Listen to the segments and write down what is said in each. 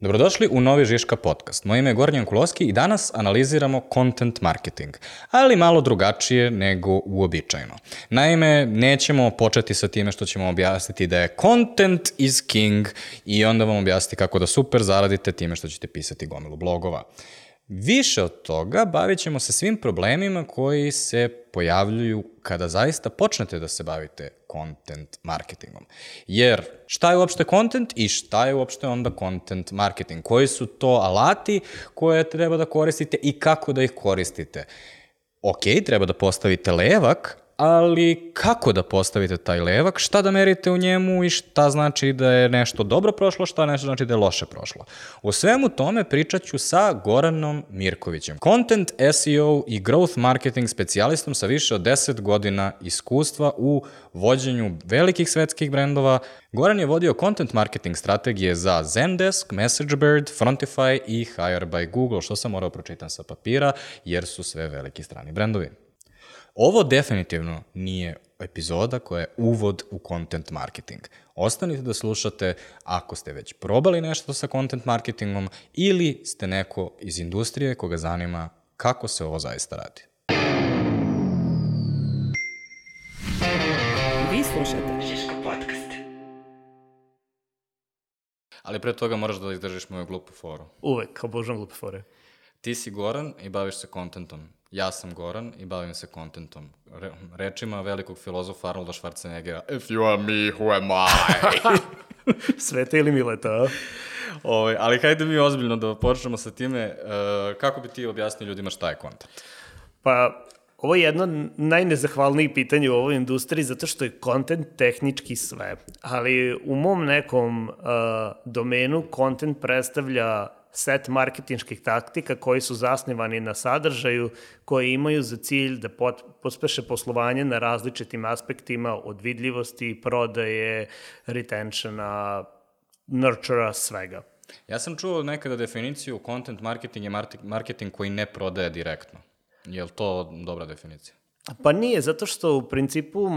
Dobrodošli u novi Žiška podcast. Moje ime je Gornjan Kuloski i danas analiziramo content marketing, ali malo drugačije nego uobičajeno. Naime, nećemo početi sa time što ćemo objasniti da je content is king i onda vam objasniti kako da super zaradite time što ćete pisati gomilu blogova. Više od toga bavit ćemo se svim problemima koji se pojavljuju kada zaista počnete da se bavite content marketingom. Jer šta je uopšte content i šta je uopšte onda content marketing? Koji su to alati koje treba da koristite i kako da ih koristite? Ok, treba da postavite levak, ali kako da postavite taj levak, šta da merite u njemu i šta znači da je nešto dobro prošlo, šta nešto znači da je loše prošlo. U svemu tome pričat ću sa Goranom Mirkovićem, content SEO i growth marketing specijalistom sa više od 10 godina iskustva u vođenju velikih svetskih brendova. Goran je vodio content marketing strategije za Zendesk, MessageBird, Frontify i Hire by Google, što sam morao pročitam sa papira, jer su sve veliki strani brendovi. Ovo definitivno nije epizoda koja je uvod u content marketing. Ostanite da slušate ako ste već probali nešto sa content marketingom ili ste neko iz industrije koga zanima kako se ovo zaista radi. Vi slušate Žiško podcast. Ali pre toga moraš da izdržiš moju glupu foru. Uvek, obožavam glupe fore. Ti si Goran i baviš se contentom. Ja sam Goran i bavim se contentom. Re, rečima velikog filozofa Arnolda Schwarzeneggera. If you are me, who am I? Sveta ili Mileta, a? Ove, Ovaj, ali hajde mi ozbiljno da počnemo sa time. Uh, kako bi ti objasnio ljudima šta je content? Pa, ovo je jedno od najnezahvalnijih pitanja u ovoj industriji zato što je content tehnički sve. Ali u mom nekom uh, domenu content predstavlja set marketinških taktika koji su zasnivani na sadržaju, koji imaju za cilj da pot, pospeše poslovanje na različitim aspektima od vidljivosti, prodaje, retentiona, nurtura, svega. Ja sam čuo nekada definiciju content marketing je marketing koji ne prodaje direktno. Je li to dobra definicija? Pa nije, zato što u principu uh,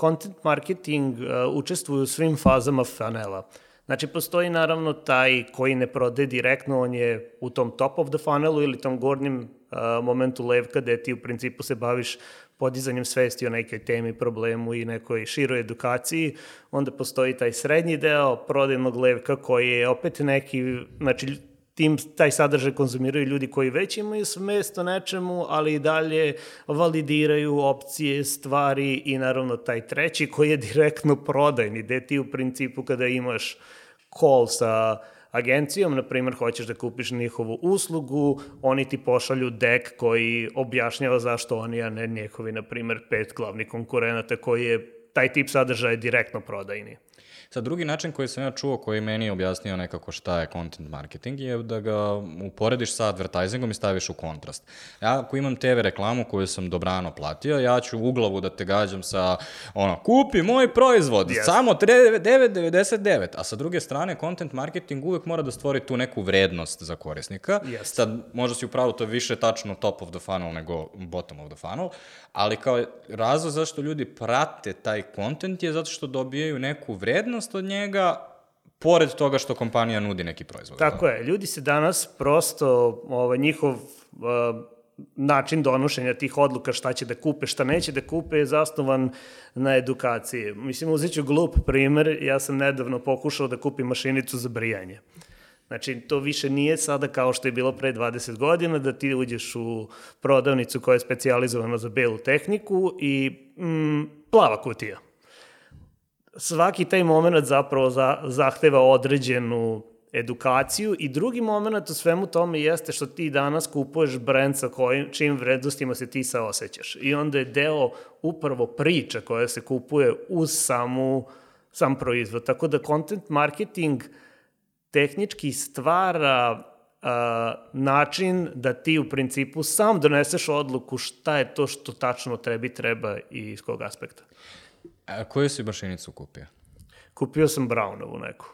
content marketing uh, učestvuje u svim fazama funnela. Znači, postoji naravno taj koji ne prode direktno, on je u tom top of the funnelu ili tom gornjem uh, momentu levka gde ti u principu se baviš podizanjem svesti o nekoj temi, problemu i nekoj široj edukaciji. Onda postoji taj srednji deo prodajnog levka koji je opet neki, znači tim, taj sadržaj konzumiraju ljudi koji već imaju svest o nečemu, ali i dalje validiraju opcije, stvari i naravno taj treći koji je direktno prodajni, gde ti u principu kada imaš call sa agencijom, na primjer, hoćeš da kupiš njihovu uslugu, oni ti pošalju dek koji objašnjava zašto oni, a ne njihovi, na primjer, pet glavnih konkurenata koji je taj tip sadržaja direktno prodajni. Sad, drugi način koji sam ja čuo, koji meni je objasnio nekako šta je content marketing, je da ga uporediš sa advertisingom i staviš u kontrast. Ja, ako imam TV reklamu koju sam dobrano platio, ja ću u glavu da te gađam sa, ono, kupi moj proizvod, yes. samo 9,99, a sa druge strane, content marketing uvek mora da stvori tu neku vrednost za korisnika. Yes. Sad, možda si upravo to više tačno top of the funnel nego bottom of the funnel, ali kao razlog zašto ljudi prate taj content je zato što dobijaju neku vrednost od njega pored toga što kompanija nudi neki proizvod. Tako je, ljudi se danas prosto, ovaj, njihov uh, način donošenja tih odluka šta će da kupe, šta neće da kupe je zasnovan na edukaciji. Mislim, uzet ću glup primer, ja sam nedavno pokušao da kupim mašinicu za brijanje. Znači, to više nije sada kao što je bilo pre 20 godina, da ti uđeš u prodavnicu koja je specializovana za belu tehniku i mm, plava kutija. Svaki taj moment zapravo za, zahteva određenu edukaciju i drugi moment u svemu tome jeste što ti danas kupuješ brend sa kojim, čim vrednostima se ti saosećaš. I onda je deo upravo priča koja se kupuje uz samu, sam proizvod. Tako da content marketing uh, tehnički stvara a, način da ti u principu sam doneseš odluku šta je to što tačno tebi treba i iz kog aspekta. A koju si mašinicu kupio? Kupio sam Brownovu neku.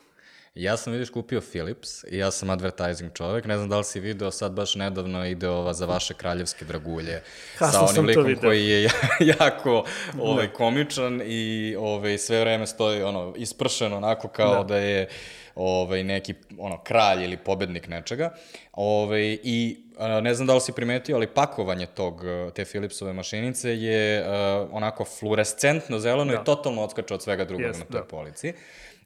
Ja sam, vidiš, kupio Philips i ja sam advertising čovek. Ne znam da li si video, sad baš nedavno ide ova za vaše kraljevske dragulje. Kasno sa onim likom video. koji je jako ovaj, komičan i ovaj, sve vreme stoji ono, ispršen onako kao da, da je ovaj, neki ono, kralj ili pobednik nečega. Ovaj, I ne znam da li si primetio, ali pakovanje tog, te Philipsove mašinice je a, onako fluorescentno zeleno da. i totalno odskače od svega drugog Jest, na toj da. polici.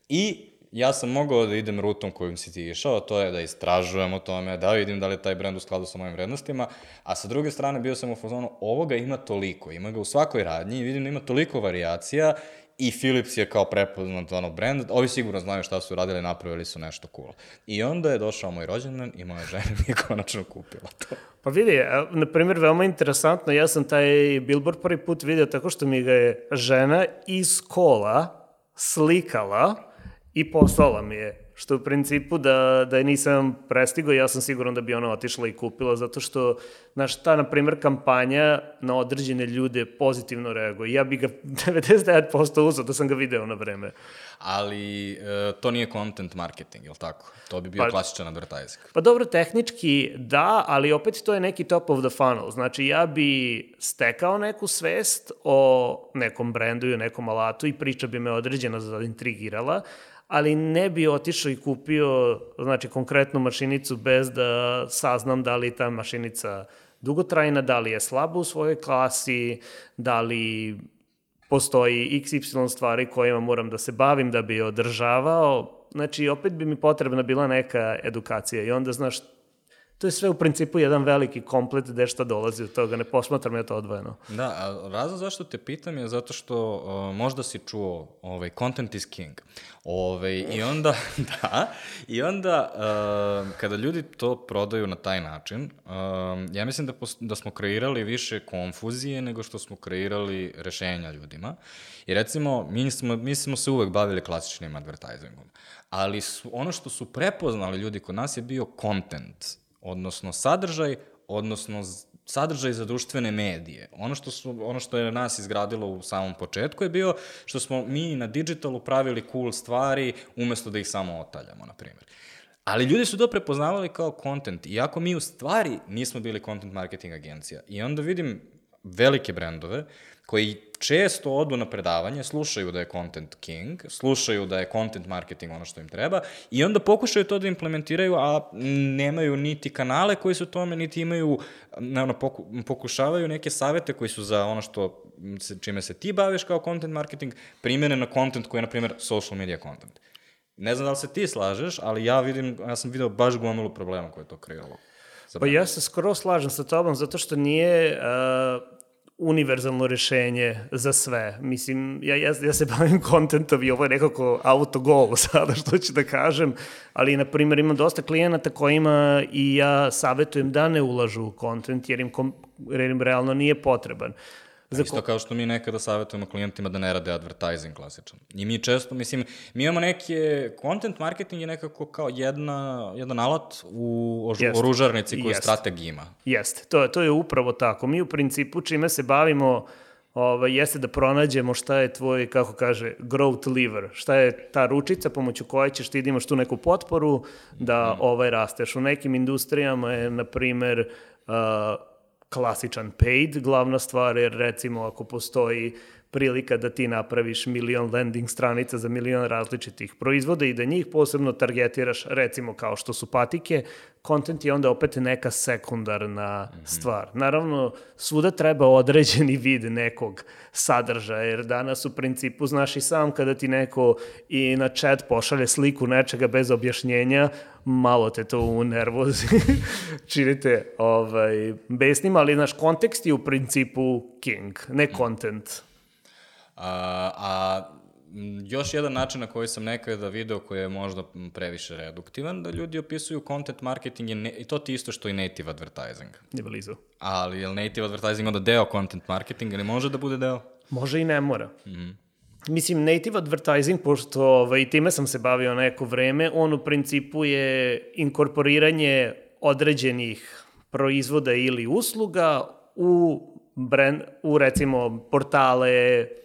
I ja sam mogao da idem rutom kojim si ti išao, to je da istražujem o tome, da vidim da li je taj brend u skladu sa mojim vrednostima, a sa druge strane bio sam u fazonu, ovoga ima toliko, ima ga u svakoj radnji i vidim da ima toliko variacija i Philips je kao prepoznat ono brand, ovi sigurno znaju šta su radili, napravili su nešto cool. I onda je došao moj rođendan i moja žena mi je konačno kupila to. Pa vidi, na primjer, veoma interesantno, ja sam taj billboard prvi put video tako što mi ga je žena iz kola slikala i poslala mi je. Što u principu da, da je nisam prestigao, ja sam siguran da bi ona otišla i kupila, zato što, znaš, ta, na primjer, kampanja na određene ljude pozitivno reaguje. Ja bi ga 99% uzao da sam ga video na vreme. Ali e, to nije content marketing, je li tako? To bi bio Pa- klasičan advertising. Pa dobro, tehnički da, ali opet to je neki top of the funnel. Znači, ja bi stekao neku svest o nekom brendu i o nekom alatu i priča bi me određeno zaintrigirala, ali ne bi otišao i kupio, znači, konkretnu mašinicu bez da saznam da li ta mašinica dugotrajna, da li je slaba u svojoj klasi, da li postoji xy stvari kojima moram da se bavim da bi održavao. Znači, opet bi mi potrebna bila neka edukacija i onda, znaš, to je sve u principu jedan veliki komplet gde šta dolazi od toga, ne posmatram ja to odvojeno. Da, a razlog zašto te pitam je zato što uh, možda si čuo ovaj, content is king. Ovaj, I onda, da, i onda uh, kada ljudi to prodaju na taj način, uh, ja mislim da, da smo kreirali više konfuzije nego što smo kreirali rešenja ljudima. I recimo, mi smo, mi smo se uvek bavili klasičnim advertisingom, ali su, ono što su prepoznali ljudi kod nas je bio content, odnosno sadržaj, odnosno sadržaj za društvene medije. Ono što, su, ono što je nas izgradilo u samom početku je bio što smo mi na digitalu pravili cool stvari umesto da ih samo otaljamo, na primjer. Ali ljudi su to prepoznavali kao content, iako mi u stvari nismo bili content marketing agencija. I onda vidim velike brendove koji često odu na predavanje, slušaju da je content king, slušaju da je content marketing ono što im treba i onda pokušaju to da implementiraju, a nemaju niti kanale koji su tome, niti imaju, ne, ono, poku, pokušavaju neke savete koji su za ono što se, čime se ti baviš kao content marketing, primjene na content koji je, na primjer, social media content. Ne znam da li se ti slažeš, ali ja vidim, ja sam video baš gomilu problema koje je to kreiralo. Pa ja se skoro slažem sa tobom, zato što nije uh, univerzalno rešenje za sve. Mislim, ja, ja, ja se bavim kontentom i ovo je nekako autogol sada što ću da kažem, ali, na primjer, imam dosta klijenata kojima i ja savetujem da ne ulažu u kontent, jer im, kom, jer im realno nije potreban. Za Isto kao što mi nekada savjetujemo klijentima da ne rade advertising klasičan. I mi često, mislim, mi imamo neke, content marketing je nekako kao jedna, jedan alat u ož, Jest. oružarnici koju Jest. strateg ima. Jeste, to, je- to je upravo tako. Mi u principu čime se bavimo ovaj, jeste da pronađemo šta je tvoj, kako kaže, growth lever, šta je ta ručica pomoću koje ćeš ti da imaš tu neku potporu da ovaj rasteš. U nekim industrijama je, na primer, uh, klasičan paid. Glavna stvar, jer recimo ako postoji prilika da ti napraviš milion landing stranica za milion različitih proizvoda i da njih posebno targetiraš, recimo kao što su patike, kontent je onda opet neka sekundarna mm -hmm. stvar. Naravno, svuda treba određeni vid nekog sadržaja, jer danas u principu znaš i sam kada ti neko i na chat pošalje sliku nečega bez objašnjenja, malo te to u nervozi činite ovaj, besnim, ali naš kontekst je u principu king, ne content. A, a još jedan način na koji sam nekada video koji je možda previše reduktivan, da ljudi opisuju content marketing je ne, i to ti isto što i native advertising. Ne blizu. Ali je li native advertising onda deo content marketinga ili može da bude deo? Može i ne mora. Mm -hmm. Mislim, native advertising, pošto ovaj, time sam se bavio neko vreme, on u principu je inkorporiranje određenih proizvoda ili usluga u brand, u recimo portale,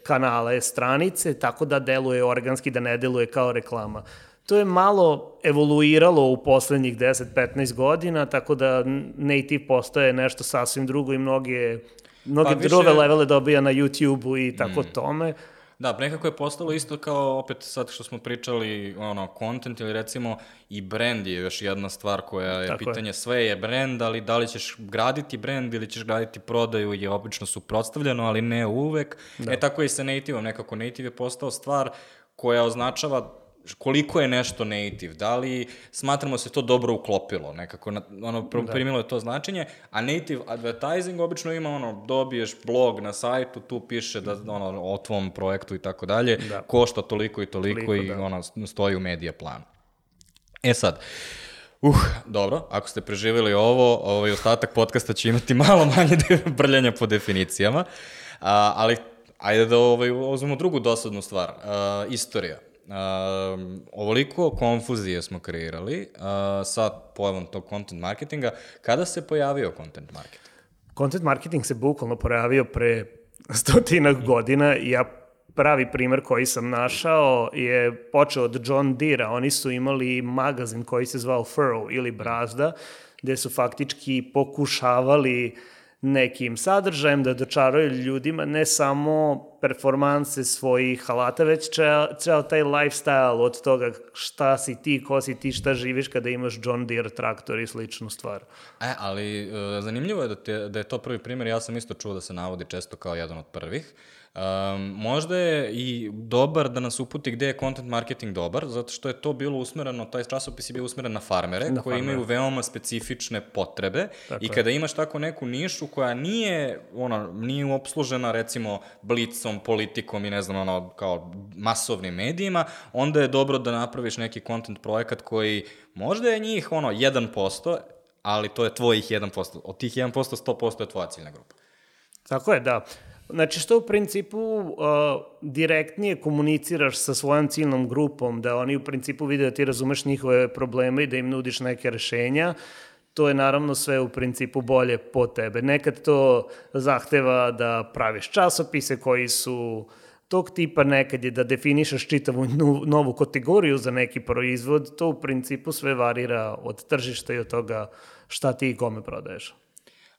kanale, stranice, tako da deluje organski, da ne deluje kao reklama. To je malo evoluiralo u poslednjih 10-15 godina, tako da native postaje nešto sasvim drugo i mnoge, mnoge Pa više- druge levele dobija na YouTube-u i tako tome. Da, nekako je postalo isto kao, opet sad što smo pričali, ono, content ili recimo i brand je još jedna stvar koja je Tako je. pitanje, sve je brand, ali da li ćeš graditi brand ili ćeš graditi prodaju je obično suprotstavljeno, ali ne uvek. Da. E tako je i sa native-om, nekako native je postao stvar koja označava koliko je nešto native, da li smatramo se to dobro uklopilo, nekako na, ono, da. primilo je to značenje, a native advertising obično ima ono, dobiješ blog na sajtu, tu piše da, ono, o tvom projektu i tako dalje, Da. košta toliko i toliko, Toliko, i da. ono, stoji u medija planu. E sad, Uh, dobro, ako ste preživjeli ovo, ovaj ostatak podcasta će imati malo manje brljanja po definicijama, a, ali ajde da ovaj, uzmemo drugu dosadnu stvar, a, istorija. Um, ovoliko konfuzije smo kreirali uh, sa pojavom tog content marketinga. Kada se pojavio content marketing? Content marketing se bukvalno pojavio pre stotinak godina i ja pravi primer koji sam našao je počeo od John Deere-a. Oni su imali magazin koji se zvao Furrow ili Brazda, gde su faktički pokušavali nekim sadržajem da dočaraju ljudima ne samo performanse svojih alata, već ceo, taj lifestyle od toga šta si ti, ko si ti, šta živiš kada imaš John Deere traktor i sličnu stvar. E, ali uh, zanimljivo je da, te, da je to prvi primjer, ja sam isto čuo da se navodi često kao jedan od prvih. Um, možda je i dobar da nas uputi gde je content marketing dobar, zato što je to bilo usmereno, taj časopis je bio usmeren na farmere, Na koji farmere. imaju veoma specifične potrebe Tako i je. kada imaš tako neku nišu koja nije, ono, nije opslužena recimo blicom, politikom i ne znam, ono, kao masovnim medijima, onda je dobro da napraviš neki content projekat koji možda je njih, ono, 1%, ali to je tvojih 1%. Od tih 1% 100% je tvoja ciljna grupa. Tako je, da. Znači što u principu uh, direktnije komuniciraš sa svojom ciljnom grupom, da oni u principu vide da ti razumeš njihove probleme i da im nudiš neke rešenja, to je naravno sve u principu bolje po tebe. Nekad to zahteva da praviš časopise koji su tog tipa, nekad je da definišeš čitavu novu kategoriju za neki proizvod, to u principu sve varira od tržišta i od toga šta ti i kome prodaješ.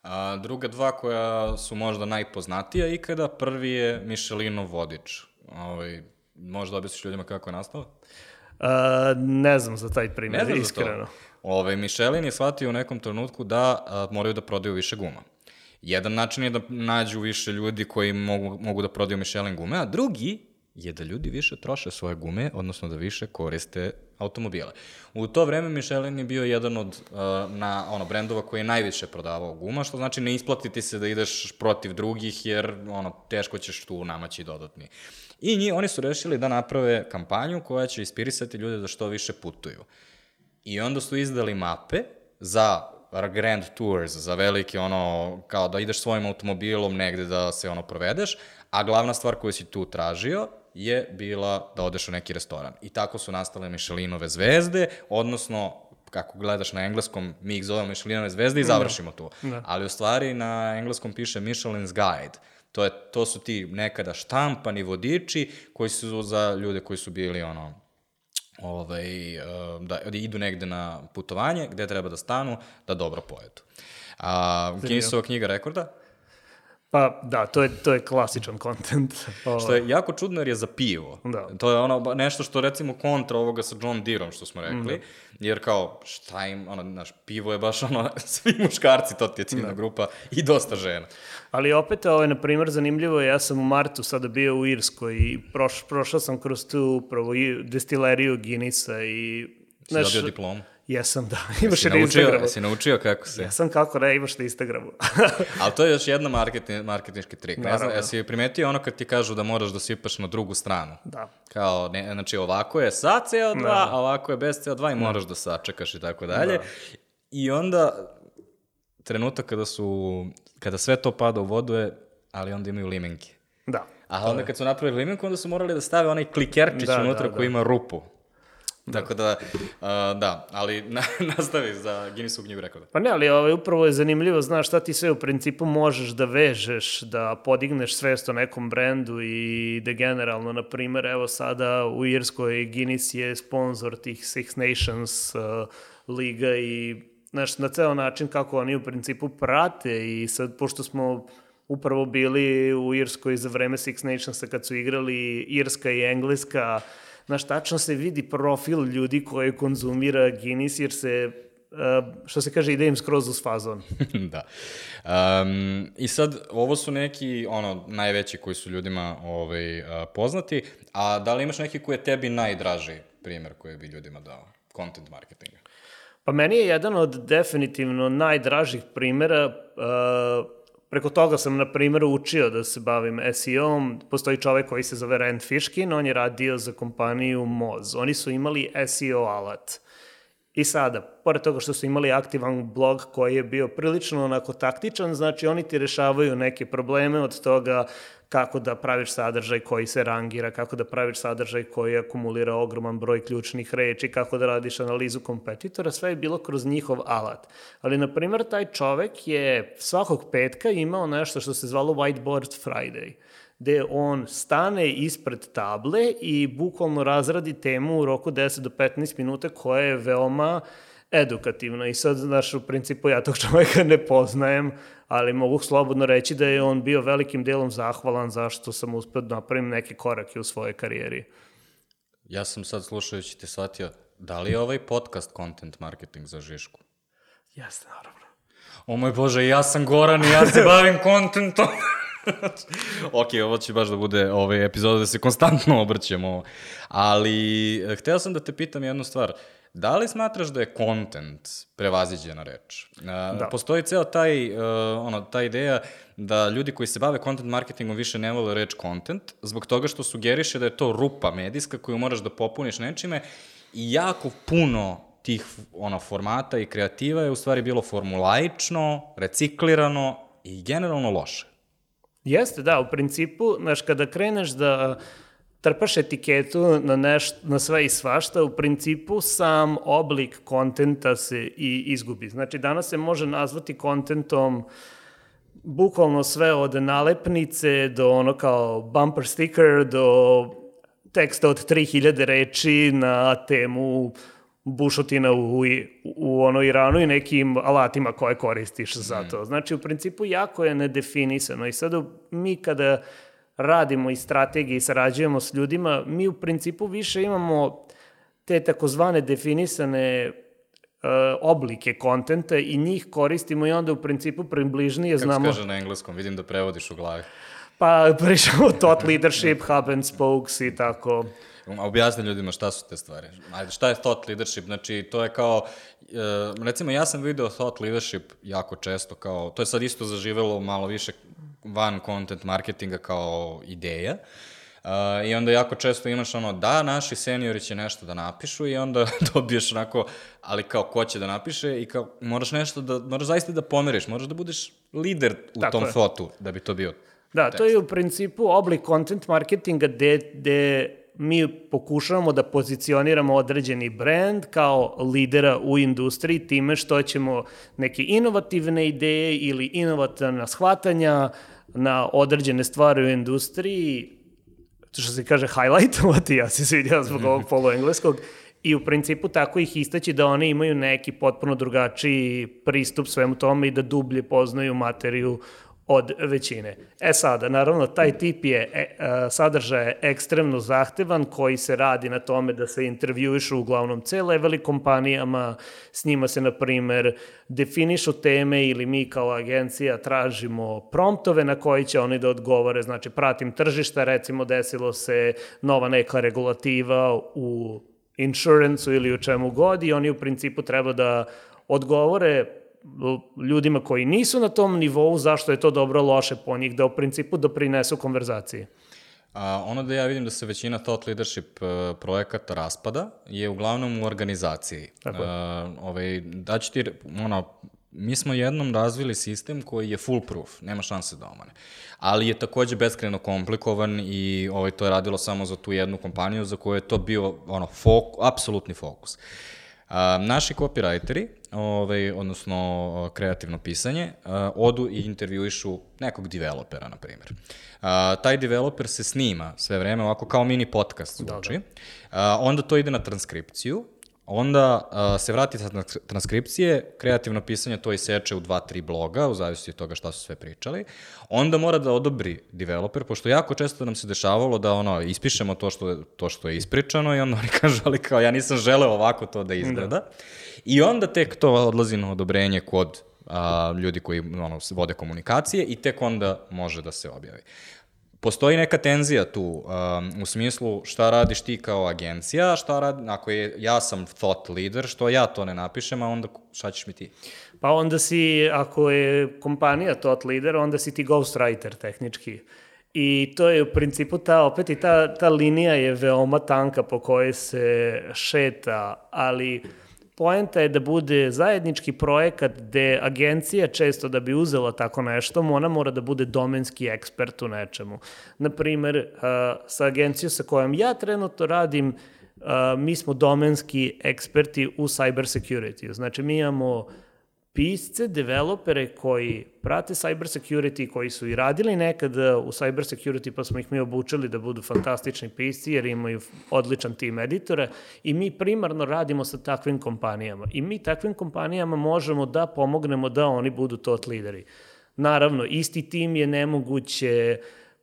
A, druga dva koja su možda najpoznatija ikada, prvi je Michelinov vodič. Ovaj, možda objasniš ljudima kako je nastao? Uh, ne znam za taj primjer, Ne iskreno. Ove, Michelin je shvatio u nekom trenutku da a, moraju da prodaju više guma. Jedan način je da nađu više ljudi koji mogu, mogu da prodaju Michelin gume, a drugi je da ljudi više troše svoje gume, odnosno da više koriste automobile. U to vreme Michelin je bio jedan od uh, na, ono, brendova koji je najviše prodavao guma, što znači ne isplati ti se da ideš protiv drugih, jer ono, teško ćeš tu namaći dodatni. I nji, oni su rešili da naprave kampanju koja će inspirisati ljude da što više putuju. I onda su izdali mape za grand tours, za veliki ono, kao da ideš svojim automobilom negde da se ono provedeš, a glavna stvar koju si tu tražio je bila da odeš u neki restoran. I tako su nastale Michelinove zvezde, odnosno kako gledaš na engleskom, mi ih zovemo Michelinove zvezde i završimo tu. Da. Ali u stvari na engleskom piše Michelin's Guide. To, je, to su ti nekada štampani vodiči koji su za ljude koji su bili ono, ovaj, eh, da, da idu negde na putovanje gde treba da stanu da dobro pojedu. A, Guinnessova knjiga rekorda, Pa da, to je, to je klasičan kontent. što je jako čudno jer je za pivo. Da. To je ono nešto što recimo kontra ovoga sa John Deerom što smo rekli, Da. jer kao šta im, ono, znaš, pivo je baš ono, svi muškarci, to ti je ciljna Da. grupa i dosta žena. Ali opet, ovaj, na primjer, zanimljivo je, ja sam u martu sada bio u Irskoj i proš, prošao sam kroz tu upravo destileriju Guinnessa i... Si dobio diplomu? Jesam, da. Imaš je na Instagramu. si naučio kako se... Ja sam kako ne, imaš na Instagramu. Ali to je još jedna marketing, marketinški trik. Ne znam, Naravno. jesi primetio ono kad ti kažu da moraš da sipaš na drugu stranu? da. Kao, ne, znači ovako je sa CO2, Da. a ovako je bez CO2 i moraš da sačekaš i tako dalje. I onda, trenutak kada su, kada sve to pada u vodu je, ali onda imaju limenke. Da. A onda kad su napravili limenku, onda su morali da stave onaj klikerčić Da, unutra da, koji da. ima rupu. Tako da, uh, da, ali na, nastavi za Guinnessovu knjigu rekorda. Pa ne, ali ovaj, upravo je zanimljivo, znaš šta ti sve u principu možeš da vežeš, da podigneš svest o nekom brendu i da generalno, na primer, evo sada u Irskoj Guinness je sponsor tih Six Nations uh, liga i znaš, na ceo način kako oni u principu prate i sad, pošto smo upravo bili u Irskoj za vreme Six Nationsa kad su igrali Irska i Engleska, znaš, tačno se vidi profil ljudi koji konzumira Guinness jer se Uh, što se kaže, ide im skroz uz fazon. da. Um, I sad, ovo su neki, ono, najveći koji su ljudima ovaj, uh, poznati, a da li imaš neki koji je tebi najdraži primer koji bi ljudima dao? Content marketinga. Pa meni je jedan od definitivno najdražih primera uh, Preko toga sam, na primjer, učio da se bavim SEO-om. Postoji čovek koji se zove Rand Fishkin, on je radio za kompaniju Moz. Oni su imali SEO alat. I sada, pored toga što su imali aktivan blog koji je bio prilično onako taktičan, znači oni ti rešavaju neke probleme od toga kako da praviš sadržaj koji se rangira, kako da praviš sadržaj koji akumulira ogroman broj ključnih reči, kako da radiš analizu kompetitora, sve je bilo kroz njihov alat. Ali, na primjer, taj čovek je svakog petka imao nešto što se zvalo Whiteboard Friday gde on stane ispred table i bukvalno razradi temu u roku 10 do 15 minuta koja je veoma edukativna. I sad, znaš, u principu ja tog čoveka ne poznajem, ali mogu slobodno reći da je on bio velikim delom zahvalan zašto sam uspio da napravim neke korake u svojoj karijeri. Ja sam sad slušajući te shvatio, da li je ovaj podcast content marketing za Žišku? Jeste, naravno. O moj Bože, ja sam Goran i ja se bavim kontentom. ok, ovo će baš da bude ovaj epizoda da se konstantno obrćemo. Ali, eh, hteo sam da te pitam jednu stvar. Da li smatraš da je content prevaziđena reč? Eh, da. Postoji ceo taj, uh, ono, ta ideja da ljudi koji se bave content marketingom više ne vole reč content, zbog toga što sugeriše da je to rupa medijska koju moraš da popuniš nečime i jako puno tih ono, formata i kreativa je u stvari bilo formulaično, reciklirano i generalno loše. Jeste, da, u principu, znaš, kada kreneš da trpaš etiketu na, neš, na sve i svašta, u principu sam oblik kontenta se i izgubi. Znači, danas se može nazvati kontentom bukvalno sve od nalepnice do ono kao bumper sticker, do teksta od 3000 reči na temu bušotina u, u, u ono Iranu i nekim alatima koje koristiš za to. Znači, u principu jako je nedefinisano i sada mi kada radimo i strategije i sarađujemo s ljudima, mi u principu više imamo te takozvane definisane uh, oblike kontenta i njih koristimo i onda u principu približnije Kako znamo... Kako se kaže na engleskom? Vidim da prevodiš u glavi. Pa pričamo thought leadership, hub and spokes i tako. Objasni ljudima šta su te stvari. Ajde, šta je thought leadership? Znači, to je kao, e, recimo, ja sam video thought leadership jako često kao, to je sad isto zaživelo malo više van content marketinga kao ideja. Uh, I onda jako često imaš ono, da, naši seniori će nešto da napišu i onda dobiješ onako, ali kao ko će da napiše i kao moraš nešto da, moraš zaista da pomeriš, moraš da budeš lider u Tako tom je. thotu da bi to bio Da, tekst. to je u principu oblik content marketinga gde, gde mi pokušavamo da pozicioniramo određeni brand kao lidera u industriji time što ćemo neke inovativne ideje ili inovativna shvatanja na određene stvari u industriji, što se kaže highlightovati, ja se svidio zbog ovog poluengleskog, i u principu tako ih istaći da oni imaju neki potpuno drugačiji pristup svemu tome i da dublje poznaju materiju od većine. E sada, naravno, taj tip je e, e, ekstremno zahtevan koji se radi na tome da se intervjuišu uglavnom C-leveli kompanijama, s njima se, na primer, definišu teme ili mi kao agencija tražimo promptove na koji će oni da odgovore, znači pratim tržišta, recimo desilo se nova neka regulativa u insurance ili u čemu god i oni u principu treba da odgovore ljudima koji nisu na tom nivou, zašto je to dobro, loše po njih, da u principu doprinesu konverzaciji. A, ono da ja vidim da se većina thought leadership uh, projekata raspada je uglavnom u organizaciji. Tako je. Uh, ovaj, daću ti ono, mi smo jednom razvili sistem koji je foolproof, nema šanse da omane. Ali je takođe beskreno komplikovan i ovaj, to je radilo samo za tu jednu kompaniju za koju je to bio ono, fok, apsolutni fokus. A, naši copywriteri, ovaj, odnosno kreativno pisanje, a, odu i intervjuišu nekog developera, na primjer. A, taj developer se snima sve vreme ovako kao mini podcast zvuči. Da, da. A, onda to ide na transkripciju Onda uh, se vrati sa transkripcije, kreativno pisanje to iseče u dva, tri bloga, u zavisnosti od toga šta su sve pričali. Onda mora da odobri developer, pošto jako često nam se dešavalo da ono, ispišemo to što, to što je ispričano i onda oni kažu, ali kao ja nisam želeo ovako to da izgleda. Da. I onda tek to odlazi na odobrenje kod a, ljudi koji ono, vode komunikacije i tek onda može da se objavi postoji neka tenzija tu, um, u smislu šta radiš ti kao agencija, šta radi, ako je, ja sam thought leader, što ja to ne napišem, a onda šta ćeš mi ti? Pa onda si, ako je kompanija thought leader, onda si ti ghostwriter tehnički. I to je u principu ta, opet i ta, ta linija je veoma tanka po kojoj se šeta, ali poenta je da bude zajednički projekat gde agencija često da bi uzela tako nešto, ona mora da bude domenski ekspert u nečemu. Naprimer, sa agencijom sa kojom ja trenutno radim, mi smo domenski eksperti u cyber security. Znači, mi imamo pisce, developere koji prate cyber security, koji su i radili nekad u cyber security, pa smo ih mi obučili da budu fantastični pisci, jer imaju odličan tim editora i mi primarno radimo sa takvim kompanijama. I mi takvim kompanijama možemo da pomognemo da oni budu tot lideri. Naravno, isti tim je nemoguće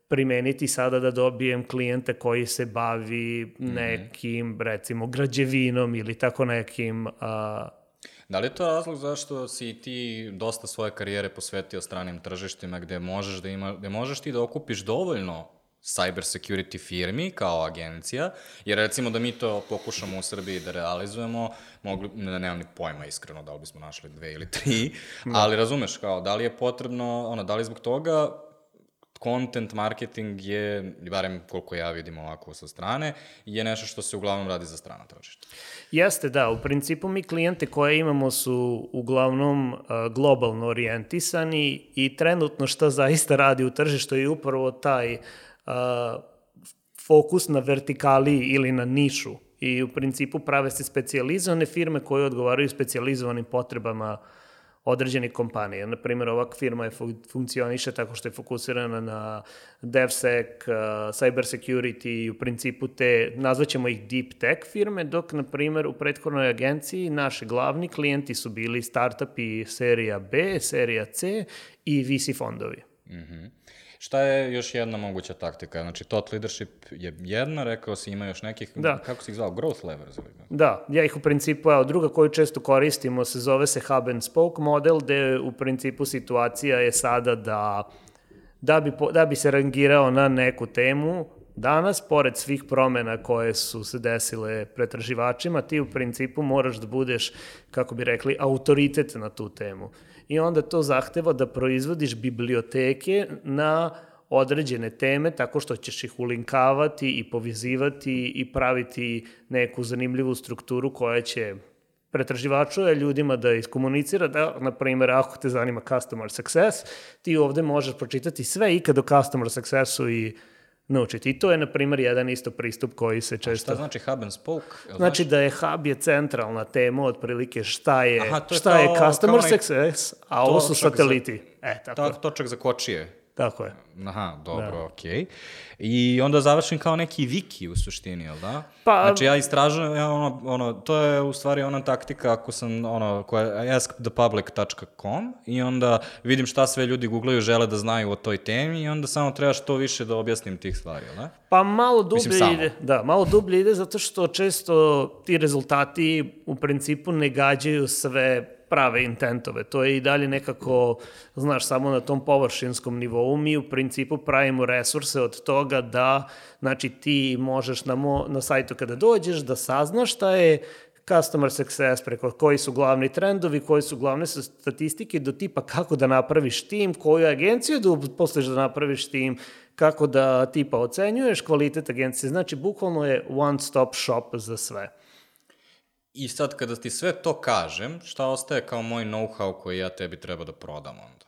primeniti sada da dobijem klijenta koji se bavi mhm. nekim, recimo, građevinom ili tako nekim uh, Da li je to razlog zašto si ti dosta svoje karijere posvetio stranim tržištima gde možeš, da ima, gde možeš ti da okupiš dovoljno cyber security firmi kao agencija, jer recimo da mi to pokušamo u Srbiji da realizujemo, mogli, ne, nemam ni pojma iskreno da li bismo našli dve ili tri, da. ali razumeš kao, da li je potrebno, ono, da li zbog toga content marketing je, barem koliko ja vidim ovako sa strane, je nešto što se uglavnom radi za strana tržišta. Jeste, da. U principu mi klijente koje imamo su uglavnom uh, globalno orijentisani i trenutno šta zaista radi u tržištu je upravo taj uh, fokus na vertikali ili na nišu. I u principu prave se specializovane firme koje odgovaraju specializovanim potrebama uh, određenih kompanija. Naprimjer, ovak firma je funkcioniše tako što je fokusirana na DevSec, uh, cyber security u principu te, nazvaćemo ih deep tech firme, dok, na primjer, u prethodnoj agenciji naši glavni klijenti su bili startupi serija B, serija C i VC fondovi. Mm -hmm. Šta je još jedna moguća taktika? Znači, tot leadership je jedna, rekao si ima još nekih, da. kako si ih zvao, growth levers? Ili? Da, ja ih u principu, evo, druga koju često koristimo se zove se hub and spoke model, gde u principu situacija je sada da da bi, da bi se rangirao na neku temu, danas, pored svih promena koje su se desile pretraživačima, ti u principu moraš da budeš, kako bi rekli, autoritet na tu temu i onda to zahteva da proizvodiš biblioteke na određene teme tako što ćeš ih ulinkavati i povezivati i praviti neku zanimljivu strukturu koja će pretraživaču je ljudima da iskomunicira da, na primjer, ako te zanima customer success, ti ovde možeš pročitati sve ikad o customer successu i naučiti. I to je, na primjer, jedan isto pristup koji se često... A šta znači hub and spoke? Znači, znači da je hub je centralna tema, otprilike šta je, Aha, je šta kao, je customer kao success, a ovo su sateliti. Za, e, tako. To, točak za kočije. Tako je. Aha, dobro, da. okej. Okay. I onda završim kao neki wiki u suštini, jel da? Pa, znači ja istražujem, ja, ono, ono, to je u stvari ona taktika ako sam, ono, koja askthepublic.com i onda vidim šta sve ljudi googlaju, žele da znaju o toj temi i onda samo treba što više da objasnim tih stvari, jel da? Pa malo dublje Mislim, ide, da, malo dublje ide zato što često ti rezultati u principu ne gađaju sve prave intentove. To je i dalje nekako, znaš, samo na tom površinskom nivou. Mi u principu pravimo resurse od toga da, znači, ti možeš na, mo, na sajtu kada dođeš da saznaš šta je customer success, preko koji su glavni trendovi, koji su glavne statistike, do tipa kako da napraviš tim, koju agenciju da uposliš da napraviš tim, kako da tipa ocenjuješ kvalitet agencije. Znači, bukvalno je one stop shop za sve. I sad kada ti sve to kažem, šta ostaje kao moj know-how koji ja tebi treba da prodam onda?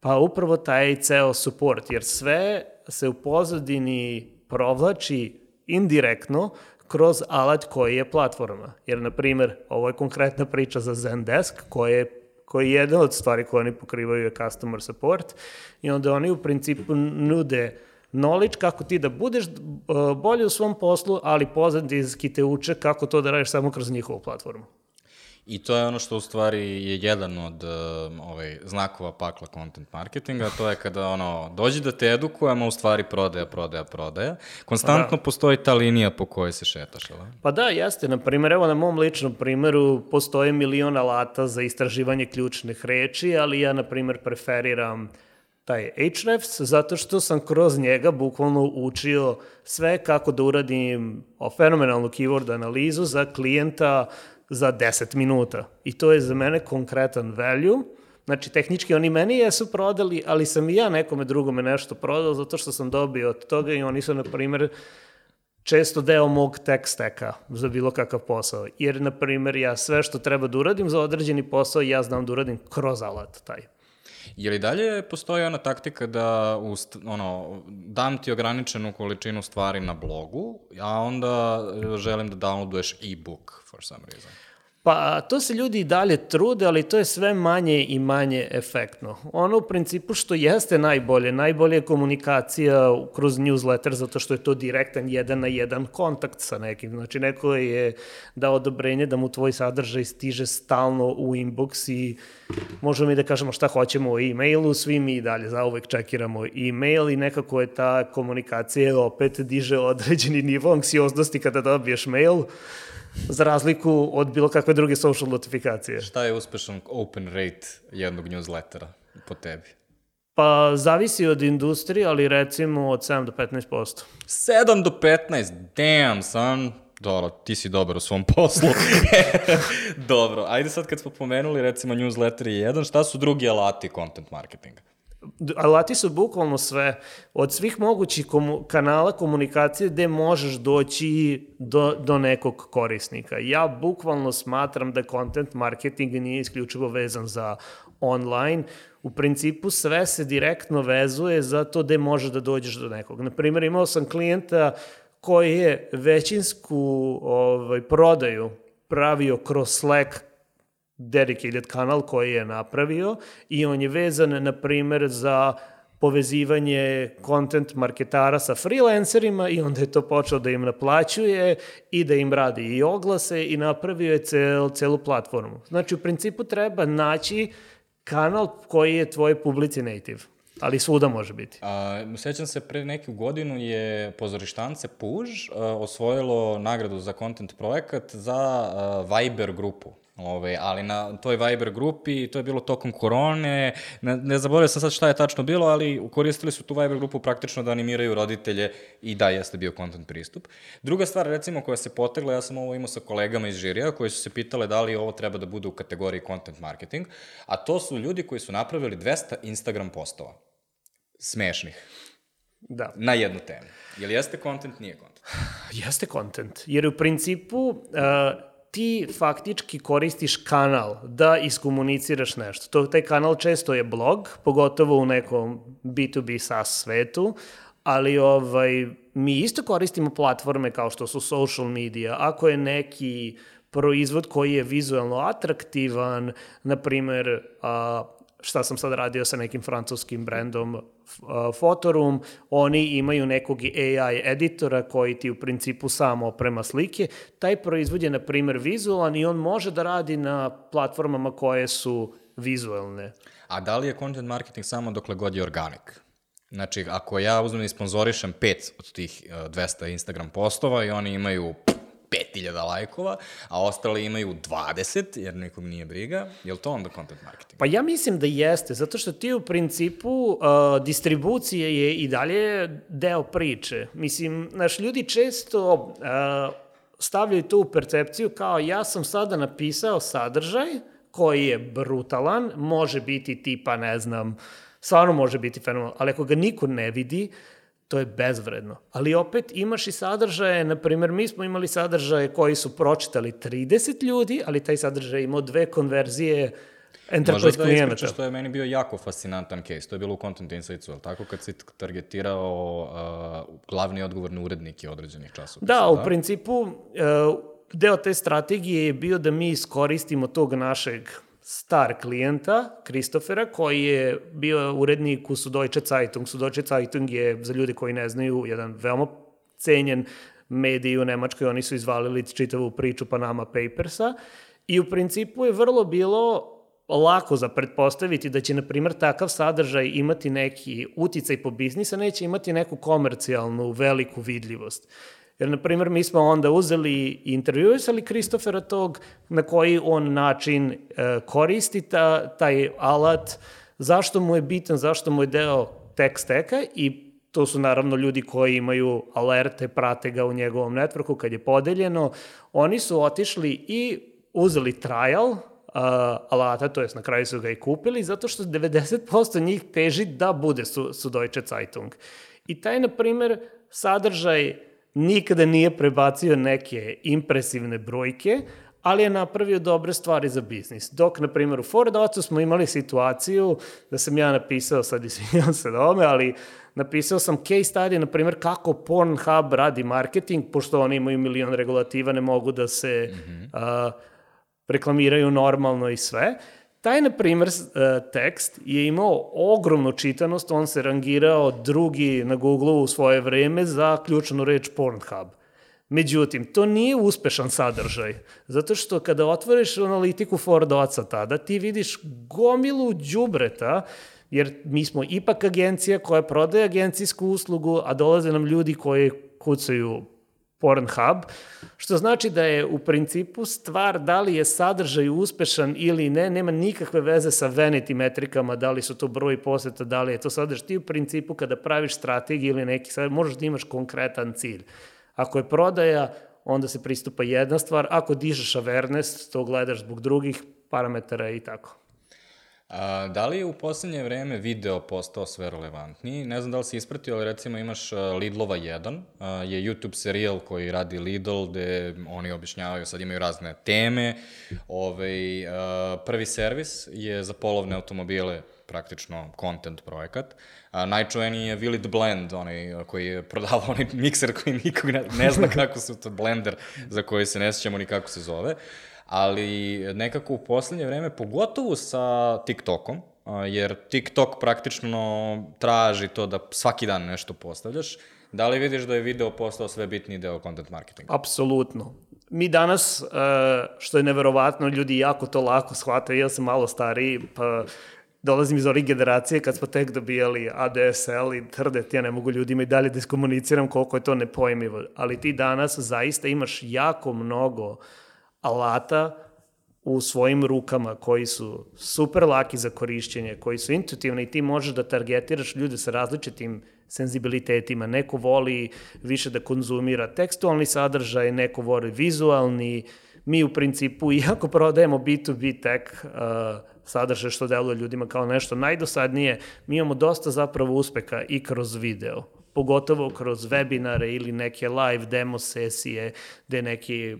Pa upravo taj ceo support, jer sve se u pozadini provlači indirektno kroz alat koji je platforma. Jer, na primer, ovo je konkretna priča za Zendesk, koja je koji je jedna od stvari koje oni pokrivaju je customer support i onda oni u principu nude knowledge kako ti da budeš uh, bolji u svom poslu, ali pozadinski te uče kako to da radiš samo kroz njihovu platformu. I to je ono što u stvari je jedan od uh, ovaj, znakova pakla content marketinga, to je kada ono, dođi da te edukujemo, u stvari prodaja, prodaja, prodaja. Konstantno da. postoji ta linija po kojoj se šetaš, ali? Pa da, jeste. Na primjer, evo na mom ličnom primjeru postoje milion alata za istraživanje ključnih reči, ali ja, na primjer, preferiram taj Ahrefs, zato što sam kroz njega bukvalno učio sve kako da uradim fenomenalnu keyword analizu za klijenta za 10 minuta. I to je za mene konkretan value. Znači, tehnički oni meni jesu prodali, ali sam i ja nekome drugome nešto prodao zato što sam dobio od toga i oni su, na primjer, često deo mog tech stacka za bilo kakav posao. Jer, na primjer, ja sve što treba da uradim za određeni posao, ja znam da uradim kroz alat taj. Je li dalje postoji ona taktika da ust, ono, dam ti ograničenu količinu stvari na blogu, a onda želim da downloaduješ e-book for some reason? Pa to se ljudi i dalje trude, ali to je sve manje i manje efektno. Ono u principu što jeste najbolje, najbolje je komunikacija kroz newsletter, zato što je to direktan jedan na jedan kontakt sa nekim. Znači neko je dao odobrenje da mu tvoj sadržaj stiže stalno u inbox i možemo mi da kažemo šta hoćemo o e-mailu, svi mi i dalje zauvek čekiramo e-mail i nekako je ta komunikacija opet diže određeni nivo anksioznosti kada dobiješ mail za razliku od bilo kakve druge social notifikacije. Šta je uspešan open rate jednog newslettera po tebi? Pa, zavisi od industrije, ali recimo od 7 do 15%. 7 do 15? Damn, son. Dobro, ti si dobar u svom poslu. Dobro, ajde sad kad smo pomenuli recimo newsletter je jedan, šta su drugi alati content marketinga? Alati su bukvalno sve, od svih mogućih komu, kanala komunikacije gde možeš doći do, do nekog korisnika. Ja bukvalno smatram da content marketing nije isključivo vezan za online, u principu sve se direktno vezuje za to gde možeš da dođeš do nekog. Naprimer, imao sam klijenta koji je većinsku ovaj, prodaju pravio kroz Slack dedicated kanal koji je napravio i on je vezan, na primer, za povezivanje content marketara sa freelancerima i onda je to počeo da im naplaćuje i da im radi i oglase i napravio je cel, celu platformu. Znači, u principu treba naći kanal koji je tvoj publici native ali svuda može biti. A, sećam se, pre neku godinu je pozorištance Puž a, osvojilo nagradu za content projekat za a, Viber grupu. Ove, ali na toj Viber grupi, to je bilo tokom korone, ne, ne zaboravio sam sad šta je tačno bilo, ali koristili su tu Viber grupu praktično da animiraju roditelje i da, jeste bio content pristup. Druga stvar, recimo, koja se potegla, ja sam ovo imao sa kolegama iz žirija, koji su se pitale da li ovo treba da bude u kategoriji content marketing, a to su ljudi koji su napravili 200 Instagram postova. Smešnih. Da. Na jednu temu. Je li jeste content, nije content? Jeste content, jer u principu uh, ti faktički koristiš kanal da iskomuniciraš nešto. To, taj kanal često je blog, pogotovo u nekom B2B SaaS svetu, ali ovaj, mi isto koristimo platforme kao što su social media. Ako je neki proizvod koji je vizualno atraktivan, na primer, šta sam sad radio sa nekim francuskim brendom Fotorum, oni imaju nekog AI editora koji ti u principu samo oprema slike. Taj proizvod je, na primer, vizualan i on može da radi na platformama koje su vizualne. A da li je content marketing samo dokle god je organik? Znači, ako ja uzmem i sponzorišem pet od tih 200 Instagram postova i oni imaju 5000 lajkova, a ostali imaju 20, jer nikom nije briga, je li to onda content marketing? Pa ja mislim da jeste, zato što ti u principu uh, distribucije je i dalje deo priče. Mislim, naš ljudi često uh, stavljaju tu percepciju kao ja sam sada napisao sadržaj koji je brutalan, može biti tipa, ne znam, stvarno može biti fenomenal, ali ako ga niko ne vidi, to je bezvredno. Ali opet imaš i sadržaje, na primjer, mi smo imali sadržaje koji su pročitali 30 ljudi, ali taj sadržaj imao dve konverzije enterprise Možda da klijenata. ispričaš što je meni bio jako fascinantan case. To je bilo u Content Insightsu, ali tako kad si targetirao uh, glavni odgovorni urednike određenih časopisa. Da, u principu uh, deo te strategije je bio da mi iskoristimo tog našeg star klijenta, Kristofera, koji je bio urednik u Sudojče Zeitung. Sudojče Zeitung je, za ljudi koji ne znaju, jedan veoma cenjen medij u Nemačkoj. Oni su izvalili čitavu priču Panama Papersa i u principu je vrlo bilo lako za pretpostaviti da će, na primjer, takav sadržaj imati neki uticaj po biznisa, neće imati neku komercijalnu veliku vidljivost. Jer, na primjer, mi smo onda uzeli i intervjuisali Kristofera tog, na koji on način e, koristi ta, taj alat, zašto mu je bitan, zašto mu je deo tech stacka i to su naravno ljudi koji imaju alerte, prate ga u njegovom networku kad je podeljeno. Oni su otišli i uzeli trial, uh, alata, to jest na kraju su ga i kupili, zato što 90% njih teži da bude su, su Deutsche Zeitung. I taj, na primer, sadržaj nikada nije prebacio neke impresivne brojke, ali je napravio dobre stvari za biznis. Dok, na primjer, u Fordocu smo imali situaciju da sam ja napisao, sad izvinjam se na ome, ali napisao sam case study, na primjer, kako Pornhub radi marketing, pošto oni imaju milion regulativa, ne mogu da se mm -hmm. uh, reklamiraju normalno i sve. Taj, na primjer, tekst je imao ogromnu čitanost, on se rangirao drugi na Google u svoje vreme za ključnu reč Pornhub. Međutim, to nije uspešan sadržaj, zato što kada otvoriš analitiku Ford Oca tada, ti vidiš gomilu đubreta, jer mi smo ipak agencija koja prodaje agencijsku uslugu, a dolaze nam ljudi koji kucaju Pornhub, što znači da je u principu stvar da li je sadržaj uspešan ili ne, nema nikakve veze sa vanity metrikama, da li su to broj poseta, da li je to sadržaj. Ti u principu kada praviš strategiju ili neki sadržaj, možeš da imaš konkretan cilj. Ako je prodaja, onda se pristupa jedna stvar, ako dižeš awareness, to gledaš zbog drugih parametara i tako. A, da li je u poslednje vreme video postao sve relevantniji? Ne znam da li si ispratio, ali recimo imaš Lidlova 1, a, je YouTube serijal koji radi Lidl, gde oni objašnjavaju, sad imaju razne teme. Ove, a, prvi servis je za polovne automobile praktično content projekat. A, najčuveniji je Willy the Blend, onaj koji je prodavao onaj mikser koji nikog ne, ne zna kako se to blender za koji se ne sjećamo ni kako se zove ali nekako u poslednje vreme, pogotovo sa TikTokom, jer TikTok praktično traži to da svaki dan nešto postavljaš, da li vidiš da je video postao sve bitniji deo content marketinga? Apsolutno. Mi danas, što je neverovatno, ljudi jako to lako shvataju, ja sam malo stariji, pa dolazim iz ove generacije kad smo tek dobijali ADSL i trdet, ja ne mogu ljudima i dalje da iskomuniciram koliko je to nepojmivo, ali ti danas zaista imaš jako mnogo uh, alata u svojim rukama koji su super laki za korišćenje, koji su intuitivni i ti možeš da targetiraš ljude sa različitim senzibilitetima. Neko voli više da konzumira tekstualni sadržaj, neko voli vizualni. Mi u principu, iako prodajemo B2B tech uh, sadržaj što deluje ljudima kao nešto najdosadnije, mi imamo dosta zapravo uspeha i kroz video pogotovo kroz webinare ili neke live demo sesije gde neki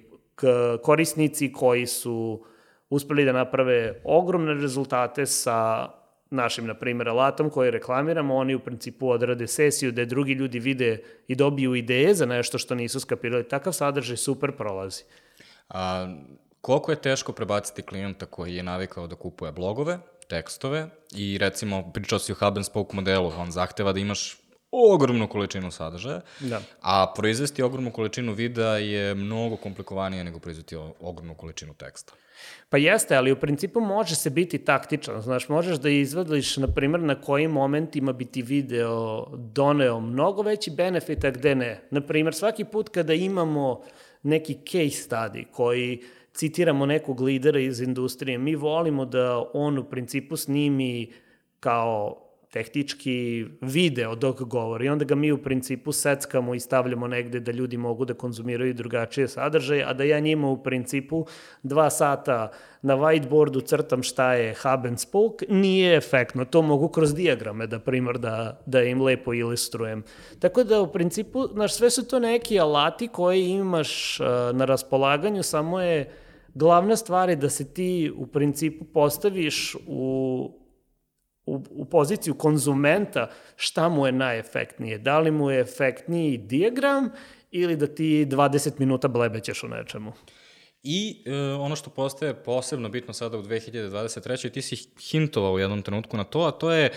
korisnici koji su uspeli da naprave ogromne rezultate sa našim, na primjer, alatom koji reklamiramo, oni u principu odrade sesiju gde drugi ljudi vide i dobiju ideje za nešto što nisu skapirali. Takav sadržaj super prolazi. A, koliko je teško prebaciti klijenta koji je navikao da kupuje blogove, tekstove i recimo pričao si o hub and spoke modelu, on zahteva da imaš ogromnu količinu sadržaja, da. a proizvesti ogromnu količinu videa je mnogo komplikovanije nego proizvesti ogromnu količinu teksta. Pa jeste, ali u principu može se biti taktičan. Znaš, možeš da izvadliš, na primjer, na kojim momentima bi ti video doneo mnogo veći benefit, a gde ne. Na primjer, svaki put kada imamo neki case study koji citiramo nekog lidera iz industrije, mi volimo da on u principu snimi kao tehnički video dok govori. Onda ga mi u principu seckamo i stavljamo negde da ljudi mogu da konzumiraju drugačije sadržaje, a da ja njima u principu dva sata na whiteboardu crtam šta je hub and spoke, nije efektno. To mogu kroz dijagrame, da primar, da, da im lepo ilustrujem. Tako da u principu, znaš, sve su to neki alati koje imaš uh, na raspolaganju, samo je glavna stvar je da se ti u principu postaviš u u, u poziciju konzumenta šta mu je najefektnije. Da li mu je efektniji dijagram ili da ti 20 minuta blebećeš o nečemu. I e, ono što postaje posebno bitno sada u 2023. ti si hintovao u jednom trenutku na to, a to je e,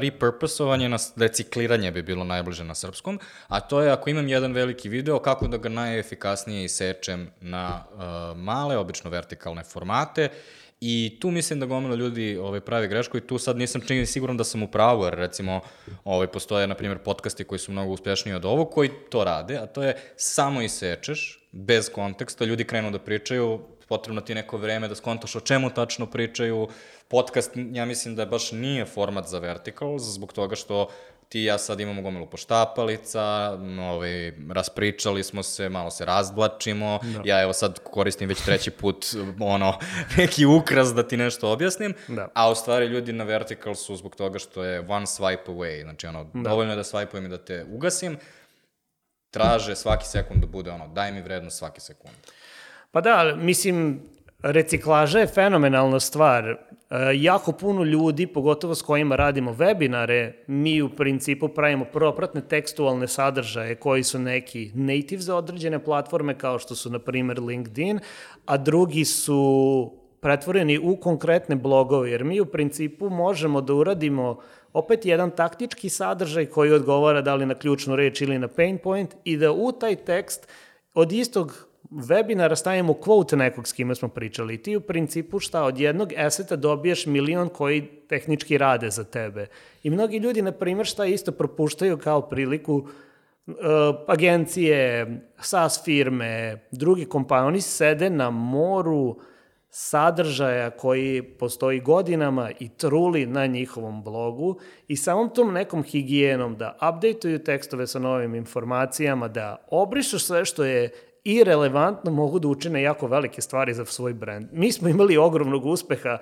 repurposovanje, na, recikliranje bi bilo najbliže na srpskom, a to je ako imam jedan veliki video, kako da ga najefikasnije isečem na e, male, obično vertikalne formate I tu mislim da gomila ljudi ovaj, pravi grešku i tu sad nisam čini siguran da sam u pravu, jer recimo ovaj, postoje, na primjer, podcasti koji su mnogo uspešniji od ovog, koji to rade, a to je samo isečeš, bez konteksta, ljudi krenu da pričaju, potrebno ti neko vreme da skontaš o čemu tačno pričaju. Podcast, ja mislim da baš nije format za verticals, zbog toga što ti i ja sad imamo gomilu poštapalica, ovaj, raspričali smo se, malo se razblačimo, da. ja evo sad koristim već treći put ono, neki ukras da ti nešto objasnim, da. a u stvari ljudi na vertical su zbog toga što je one swipe away, znači ono, da. dovoljno je da swipe-ujem i da te ugasim, traže svaki sekund da bude ono, daj mi vrednost svaki sekund. Pa da, mislim, reciklaža je fenomenalna stvar. E, jako puno ljudi, pogotovo s kojima radimo webinare, mi u principu pravimo propratne tekstualne sadržaje koji su neki native za određene platforme kao što su na primer LinkedIn, a drugi su pretvoreni u konkretne blogove, jer mi u principu možemo da uradimo opet jedan taktički sadržaj koji odgovara da li na ključnu reč ili na pain point i da u taj tekst od istog webinara stavimo quote nekog s kime smo pričali i ti u principu šta od jednog eseta dobiješ milion koji tehnički rade za tebe. I mnogi ljudi, na primjer, šta isto propuštaju kao priliku uh, agencije, SaaS firme, drugi kompanije, oni sede na moru sadržaja koji postoji godinama i truli na njihovom blogu i samom tom nekom higijenom da updateuju tekstove sa novim informacijama, da obrišu sve što je i relevantno mogu da učine jako velike stvari za svoj brand. Mi smo imali ogromnog uspeha,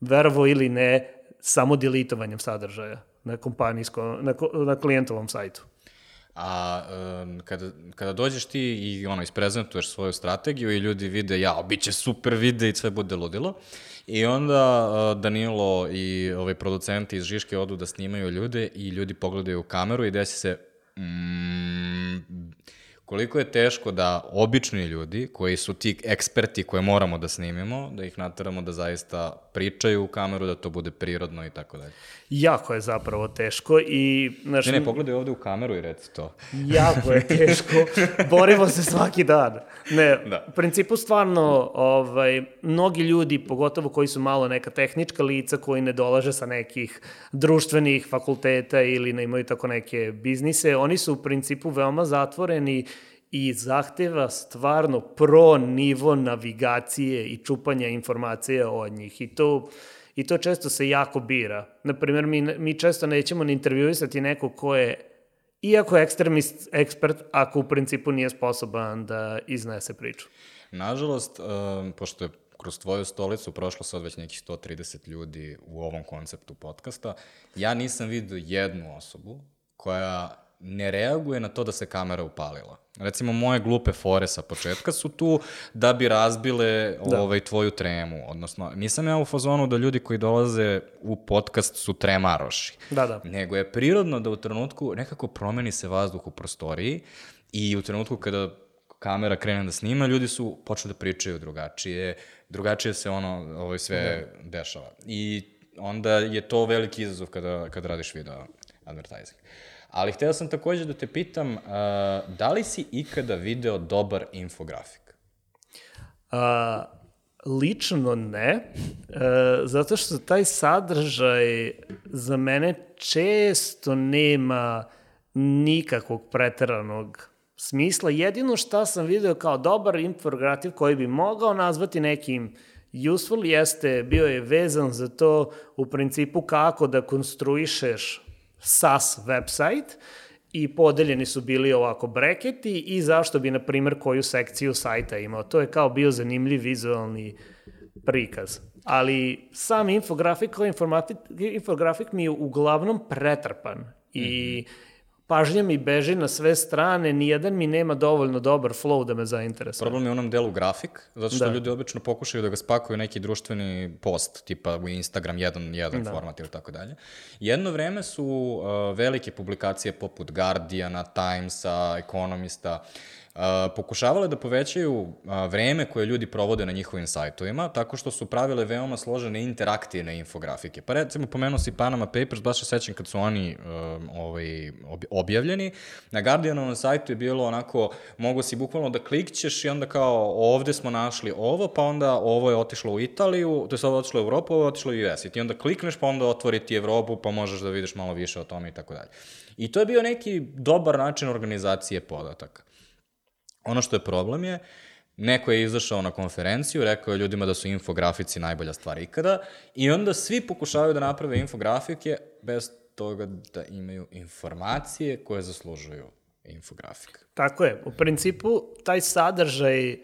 verovo ili ne, samo delitovanjem sadržaja na kompanijskom, na, na klijentovom sajtu. A um, kada, kada dođeš ti i ono, isprezentuješ svoju strategiju i ljudi vide, ja, bit će super vide i sve bude ludilo. I onda uh, Danilo i ovaj, producenti iz Žiške odu da snimaju ljude i ljudi pogledaju u kameru i desi se mm, koliko je teško da obični ljudi, koji su ti eksperti koje moramo da snimimo, da ih nataramo da zaista pričaju u kameru, da to bude prirodno i tako dalje. Jako je zapravo teško i... Znaš, ne, ne, pogledaj ovde u kameru i reci to. Jako je teško. Borimo se svaki dan. Ne, da. u principu stvarno, ovaj, mnogi ljudi, pogotovo koji su malo neka tehnička lica, koji ne dolaže sa nekih društvenih fakulteta ili ne imaju tako neke biznise, oni su u principu veoma zatvoreni i zahteva stvarno pro nivo navigacije i čupanja informacija od njih. I to, i to često se jako bira. Naprimjer, mi, mi često nećemo ni intervjuisati neko ko je iako je ekstremist ekspert, ako u principu nije sposoban da iznese priču. Nažalost, um, pošto je kroz tvoju stolicu prošlo sad već nekih 130 ljudi u ovom konceptu podcasta, ja nisam vidio jednu osobu koja ne reaguje na to da se kamera upalila. Recimo, moje glupe fore sa početka su tu da bi razbile da. ovaj, tvoju tremu. Odnosno, nisam ja u fazonu da ljudi koji dolaze u podcast su tremaroši. Da, da. Nego je prirodno da u trenutku nekako promeni se vazduh u prostoriji i u trenutku kada kamera krene da snima, ljudi su počeli da pričaju drugačije, drugačije se ono ovaj, sve da. dešava. I onda je to veliki izazov kada, kada radiš video advertising. Ali hteo sam takođe da te pitam, uh, da li si ikada video dobar infografik? Uh, lično ne, uh, zato što taj sadržaj za mene često nema nikakvog preteranog smisla. Jedino šta sam video kao dobar infografik koji bi mogao nazvati nekim useful jeste, bio je vezan za to u principu kako da konstruišeš SaaS website i podeljeni su bili ovako breketi i zašto bi, na primer, koju sekciju sajta imao. To je kao bio zanimljiv vizualni prikaz. Ali sam infografik kao infografik mi je uglavnom pretrpan i mm -hmm pažnja mi beži na sve strane, nijedan mi nema dovoljno dobar flow da me zainteresuje. Problem je u onom delu grafik, zato što da. ljudi obično pokušaju da ga spakuju neki društveni post, tipa u Instagram jedan, jedan da. format ili tako dalje. Jedno vreme su uh, velike publikacije poput Guardiana, Timesa, Economista, uh, pokušavale da povećaju vreme koje ljudi provode na njihovim sajtovima, tako što su pravile veoma složene interaktivne infografike. Pa recimo, pomenuo si Panama Papers, baš se sećam kad su oni ovaj, objavljeni. Na Guardianovom sajtu je bilo onako, mogo si bukvalno da klikćeš i onda kao ovde smo našli ovo, pa onda ovo je otišlo u Italiju, to je sad otišlo u Evropu, ovo je otišlo u US. I ti onda klikneš, pa onda otvori ti Evropu, pa možeš da vidiš malo više o tome i tako dalje. I to je bio neki dobar način organizacije podataka. Ono što je problem je, neko je izašao na konferenciju, rekao je ljudima da su infografici najbolja stvar ikada i onda svi pokušavaju da naprave infografike bez toga da imaju informacije koje zaslužuju infografik. Tako je. U principu, taj sadržaj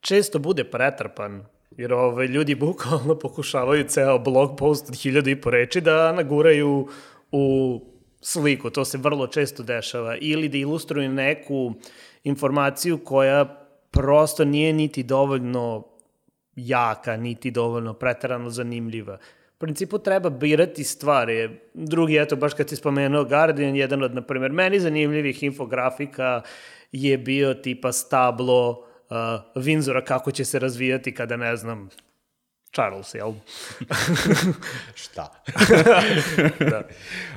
često bude pretrpan, jer ove, ovaj, ljudi bukvalno pokušavaju ceo blog post od hiljada i po reči da naguraju u sliku. To se vrlo često dešava. Ili da ilustruju neku uh, informaciju koja prosto nije niti dovoljno jaka, niti dovoljno pretarano zanimljiva. U principu treba birati stvari. Drugi, eto, baš kad si spomenuo Guardian, jedan od, na primjer, meni zanimljivih infografika je bio tipa stablo uh, Vinzora kako će se razvijati kada, ne znam, Charles, jel? Šta? da.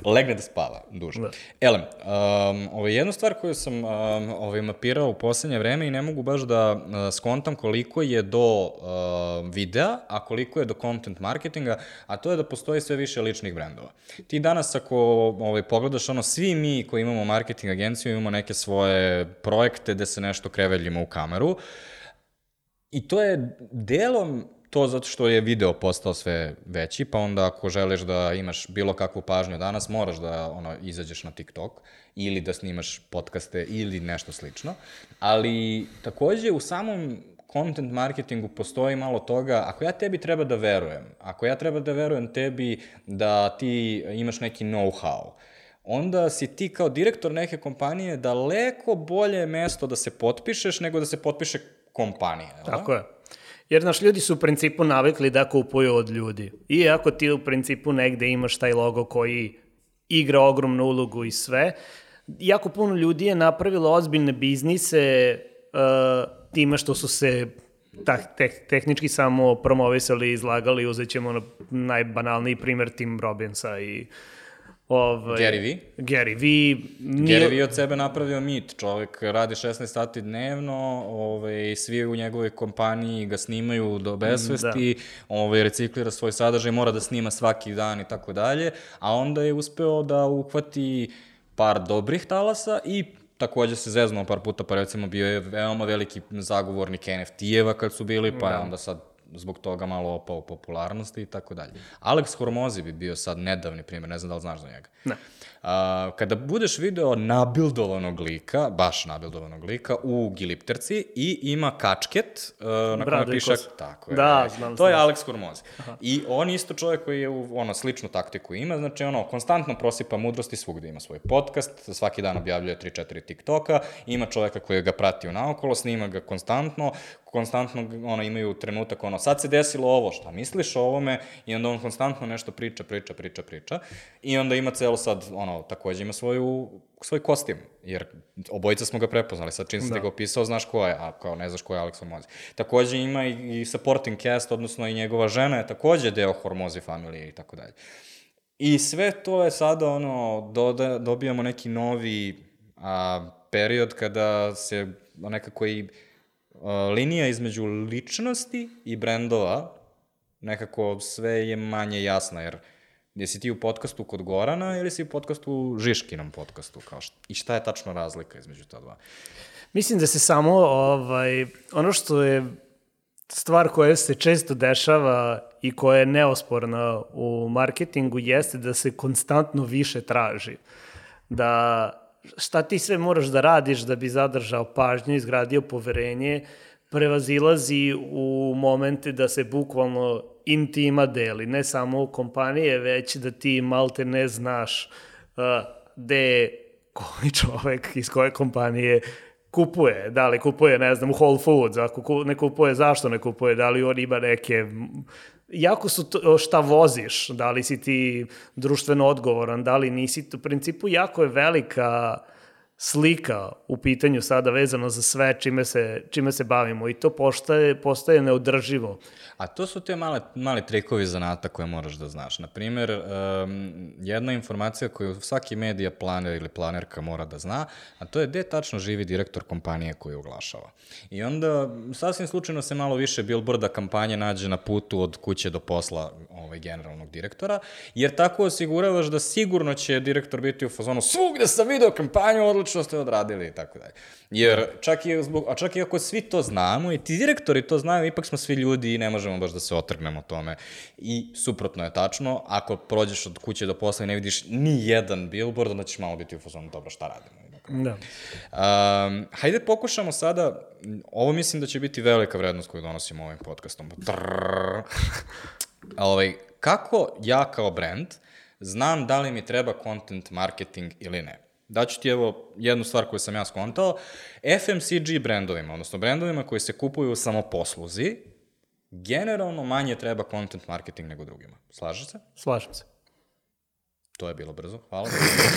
Legne da spava, duže. Da. Elem, um, ovo je jedna stvar koju sam um, ovaj, mapirao u poslednje vreme i ne mogu baš da uh, skontam koliko je do uh, videa, a koliko je do content marketinga, a to je da postoji sve više ličnih brendova. Ti danas ako ovaj, pogledaš ono, svi mi koji imamo marketing agenciju imamo neke svoje projekte gde se nešto kreveljimo u kameru, I to je delom to zato što je video postao sve veći, pa onda ako želiš da imaš bilo kakvu pažnju danas, moraš da ono, izađeš na TikTok ili da snimaš podcaste ili nešto slično. Ali takođe u samom content marketingu postoji malo toga, ako ja tebi treba da verujem, ako ja treba da verujem tebi da ti imaš neki know-how, onda si ti kao direktor neke kompanije daleko bolje mesto da se potpišeš nego da se potpiše kompanija. Tako je. Jer naš ljudi su u principu navikli da kupuju od ljudi. I ako ti u principu negde imaš taj logo koji igra ogromnu ulogu i sve, jako puno ljudi je napravilo ozbiljne biznise uh, time što su se ta, te, tehnički samo promovisali, izlagali, uzet ćemo najbanalniji primer Tim Robinsa i uh, Ovaj, Gary V? Gary V. Nije... Gary V od sebe napravio mit. Čovek radi 16 sati dnevno, ovaj, svi u njegovoj kompaniji ga snimaju do besvesti, da. ovaj, reciklira svoj sadržaj, mora da snima svaki dan i tako dalje, a onda je uspeo da uhvati par dobrih talasa i takođe se zeznuo par puta, pa recimo bio je veoma veliki zagovornik NFT-eva kad su bili, pa da. onda sad zbog toga malo opao popularnosti i tako dalje. Alex Hormozi bi bio sad nedavni primjer, ne znam da li znaš za njega. Ne. A, kada budeš video nabildovanog lika, baš nabildovanog lika, u Gilipterci i ima kačket uh, na kome piše... Tako je. Da, znam. To je Alex Hormozi. Aha. I on isto čovjek koji je u, ono, sličnu taktiku ima, znači ono, konstantno prosipa mudrosti svugde ima svoj podcast, svaki dan objavljuje 3-4 TikToka, ima čoveka koji ga prati u naokolo, snima ga konstantno, konstantno ono, imaju trenutak, ono, sad se desilo ovo, šta misliš o ovome, i onda on konstantno nešto priča, priča, priča, priča, i onda ima celo sad, ono, takođe ima svoju, svoj kostim, jer obojica smo ga prepoznali, sad čim sam da. ti ga opisao, znaš ko je, a kao ne znaš ko je Alex Hormozi. Takođe ima i, i supporting cast, odnosno i njegova žena je takođe deo Hormozi familije i tako dalje. I sve to je sada, ono, doda, dobijamo neki novi a, period kada se nekako i linija između ličnosti i brendova nekako sve je manje jasna, jer Jesi ti u podcastu kod Gorana ili si u podcastu Žiškinom podcastu? Kao šta, I šta je tačno razlika između ta dva? Mislim da se samo ovaj, ono što je stvar koja se često dešava i koja je neosporna u marketingu jeste da se konstantno više traži. Da šta ti sve moraš da radiš da bi zadržao pažnju, izgradio poverenje, prevazilazi u momente da se bukvalno intima deli, ne samo u kompanije, već da ti malte ne znaš uh, gde koji čovek iz koje kompanije kupuje, da li kupuje, ne znam, u Whole Foods, ako ne kupuje, zašto ne kupuje, da li on ima neke jako su to, šta voziš, da li si ti društveno odgovoran, da li nisi, u principu jako je velika slika u pitanju sada vezano za sve čime se, čime se bavimo i to postaje, postaje neodrživo. A to su te male, mali trikovi zanata koje moraš da znaš. Naprimer, um, jedna informacija koju svaki medija planer ili planerka mora da zna, a to je gde tačno živi direktor kompanije koju oglašava. I onda sasvim slučajno se malo više billboarda kampanje nađe na putu od kuće do posla ovaj, generalnog direktora, jer tako osiguravaš da sigurno će direktor biti u fazonu svugde sam video kampanju, odlično ste odradili i tako dalje. Jer čak i, zbog, a čak i ako svi to znamo i ti direktori to znaju, ipak smo svi ljudi i ne možemo baš da se otrgnemo tome. I suprotno je tačno, ako prođeš od kuće do posla i ne vidiš ni jedan billboard, onda ćeš malo biti u fazonu, dobro, šta radimo? Da. Um, hajde pokušamo sada, ovo mislim da će biti velika vrednost koju donosimo ovim podcastom. Trrr. ovaj, kako ja kao brand znam da li mi treba content marketing ili ne? Daću ti evo jednu stvar koju sam ja skontao. FMCG brendovima, odnosno brendovima koji se kupuju u samoposluzi, generalno manje treba content marketing nego drugima. Slažeš se? Slažem se. To je bilo brzo, hvala.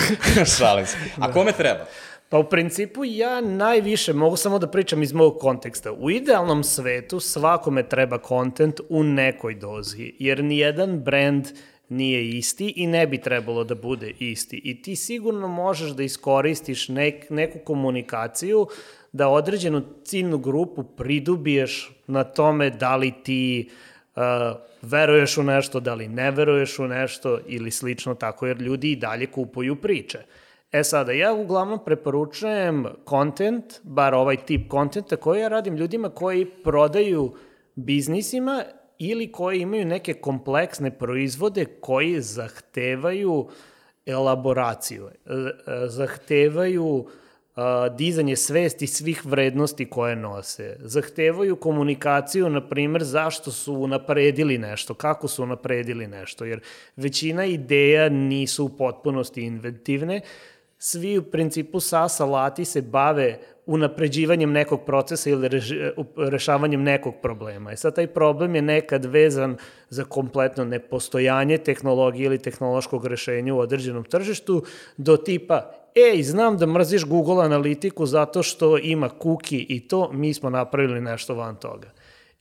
Šalim se. A kome treba? Pa u principu ja najviše mogu samo da pričam iz mog konteksta. U idealnom svetu svakome treba kontent u nekoj dozi, jer nijedan brand nije isti i ne bi trebalo da bude isti. I ti sigurno možeš da iskoristiš nek, neku komunikaciju da određenu ciljnu grupu pridubiješ na tome da li ti uh, veruješ u nešto, da li ne veruješ u nešto ili slično tako, jer ljudi i dalje kupuju priče. E sada, ja uglavnom preporučujem kontent, bar ovaj tip kontenta koji ja radim ljudima koji prodaju biznisima ili koji imaju neke kompleksne proizvode koji zahtevaju elaboraciju, e, e, zahtevaju dizanje svesti svih vrednosti koje nose. Zahtevaju komunikaciju, na primer, zašto su napredili nešto, kako su napredili nešto, jer većina ideja nisu u potpunosti inventivne, svi u principu sa salati se bave unapređivanjem nekog procesa ili rešavanjem nekog problema. I sad taj problem je nekad vezan za kompletno nepostojanje tehnologije ili tehnološkog rešenja u određenom tržištu do tipa ej, znam da mrziš Google analitiku zato što ima cookie i to, mi smo napravili nešto van toga.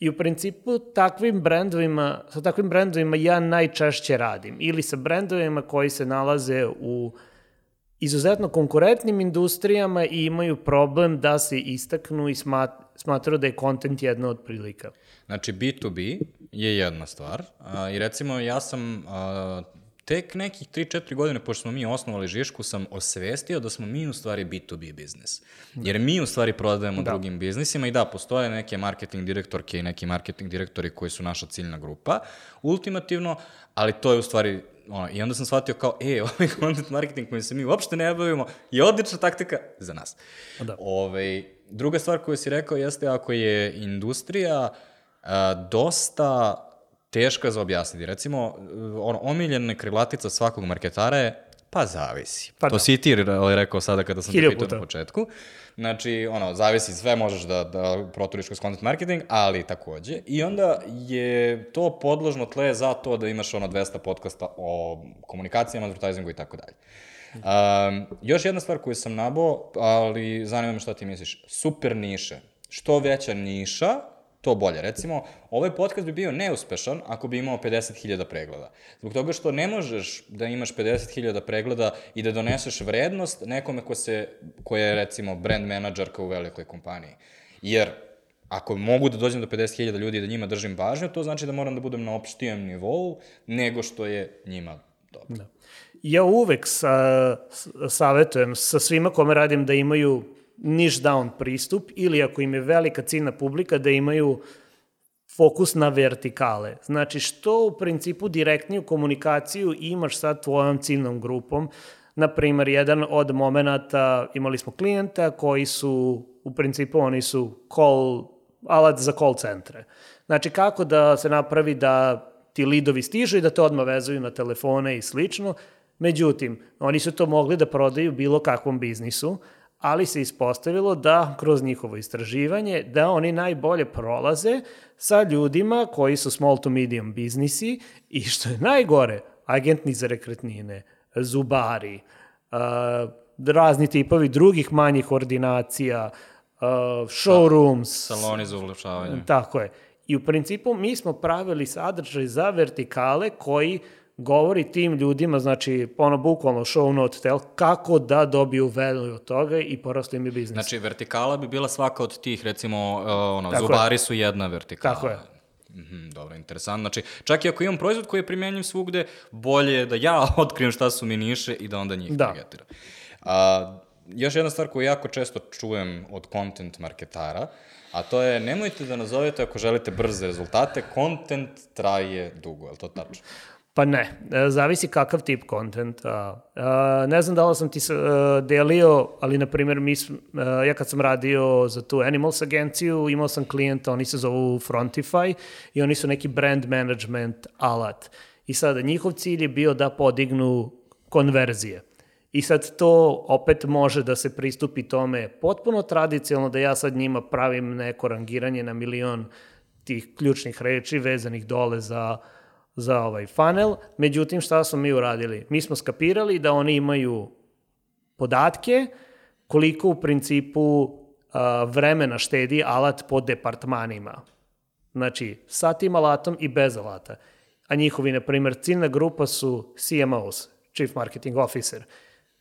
I u principu takvim brendovima, sa takvim brendovima ja najčešće radim. Ili sa brendovima koji se nalaze u izuzetno konkurentnim industrijama i imaju problem da se istaknu i smatraju da je kontent jedna od prilika. Znači, B2B je jedna stvar. A, I recimo, ja sam a, tek nekih 3-4 godine, pošto smo mi osnovali Žišku, sam osvestio da smo mi u stvari B2B biznis. Jer mi u stvari prodajemo da. drugim biznisima i da, postoje neke marketing direktorke i neki marketing direktori koji su naša ciljna grupa, ultimativno, ali to je u stvari ono, i onda sam shvatio kao, e, ovaj content marketing kojim se mi uopšte ne bavimo je odlična taktika za nas. Da. Ove, ovaj, druga stvar koju si rekao jeste ako je industrija a, dosta teška za objasniti. Recimo, ono, omiljena krilatica svakog marketara je Pa zavisi. Pa to da. si i ti rekao sada kada sam te pitao na početku. Znači, ono, zavisi, sve možeš da, da proturiš kroz content marketing, ali takođe. I onda je to podložno tle za to da imaš ono 200 podcasta o komunikacijama, advertisingu i tako dalje. Um, još jedna stvar koju sam nabao, ali zanima me šta ti misliš. Super niše. Što veća niša, to bolje. Recimo, ovaj podcast bi bio neuspešan ako bi imao 50.000 pregleda. Zbog toga što ne možeš da imaš 50.000 pregleda i da doneseš vrednost nekome ko, se, ko je, recimo, brand menadžerka u velikoj kompaniji. Jer ako mogu da dođem do 50.000 ljudi i da njima držim pažnju, to znači da moram da budem na opštijem nivou nego što je njima dobro. Da. Ja uvek sa, savetujem sa svima kome radim da imaju niche down pristup ili ako im je velika ciljna publika da imaju fokus na vertikale. Znači, što u principu direktniju komunikaciju imaš sa tvojom ciljnom grupom. Na primer, jedan od momenta, imali smo klijenta koji su, u principu, oni su call, alat za call centre. Znači, kako da se napravi da ti lidovi stižu i da te odmah vezuju na telefone i slično. Međutim, oni su to mogli da prodaju bilo kakvom biznisu, ali se ispostavilo da kroz njihovo istraživanje da oni najbolje prolaze sa ljudima koji su small to medium biznisi i što je najgore, agentni za rekretnine, zubari, uh, razni tipovi drugih manjih ordinacija, uh, showrooms. Saloni za ulepšavanje. Tako je. I u principu mi smo pravili sadržaj za vertikale koji govori tim ljudima, znači ono bukvalno show note tel, kako da dobiju value od toga i porastu im je biznis. Znači, vertikala bi bila svaka od tih, recimo, uh, ono, Tako zubari je. su jedna vertikala. Tako je. Mhm, dobro, interesantno. Znači, čak i ako imam proizvod koji je primenjiv svugde, bolje je da ja otkrijem šta su mi niše i da onda njih Da. targetiram. A, još jedna stvar koju jako često čujem od content marketara, a to je nemojte da nazovete ako želite brze rezultate, content traje dugo, je li to tačno? Pa ne, e, zavisi kakav tip kontenta. Ne znam da li sam ti e, delio, ali na primjer mi, e, ja kad sam radio za tu Animals agenciju, imao sam klijenta, oni se zovu Frontify i oni su neki brand management alat. I sada njihov cilj je bio da podignu konverzije. I sad to opet može da se pristupi tome potpuno tradicionalno, da ja sad njima pravim neko rangiranje na milion tih ključnih reči vezanih dole za za ovaj funnel. Međutim, šta smo mi uradili? Mi smo skapirali da oni imaju podatke koliko u principu a, vremena štedi alat po departmanima. Znači, sa tim alatom i bez alata. A njihovi, na primjer, ciljna grupa su CMOs, Chief Marketing Officer.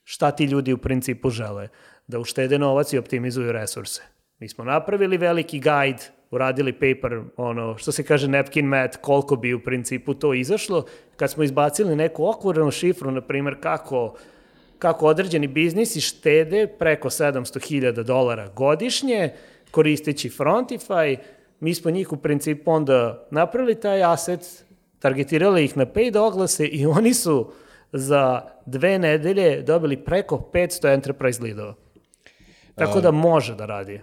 Šta ti ljudi u principu žele? Da uštede novac i optimizuju resurse. Mi smo napravili veliki guide, uradili paper, ono, što se kaže napkin mat, koliko bi u principu to izašlo. Kad smo izbacili neku okvorenu šifru, na primjer, kako kako određeni biznisi štede preko 700.000 dolara godišnje koristeći Frontify. Mi smo njih u principu onda napravili taj aset, targetirali ih na paid oglase i oni su za dve nedelje dobili preko 500 enterprise leadova. Tako da može da radi.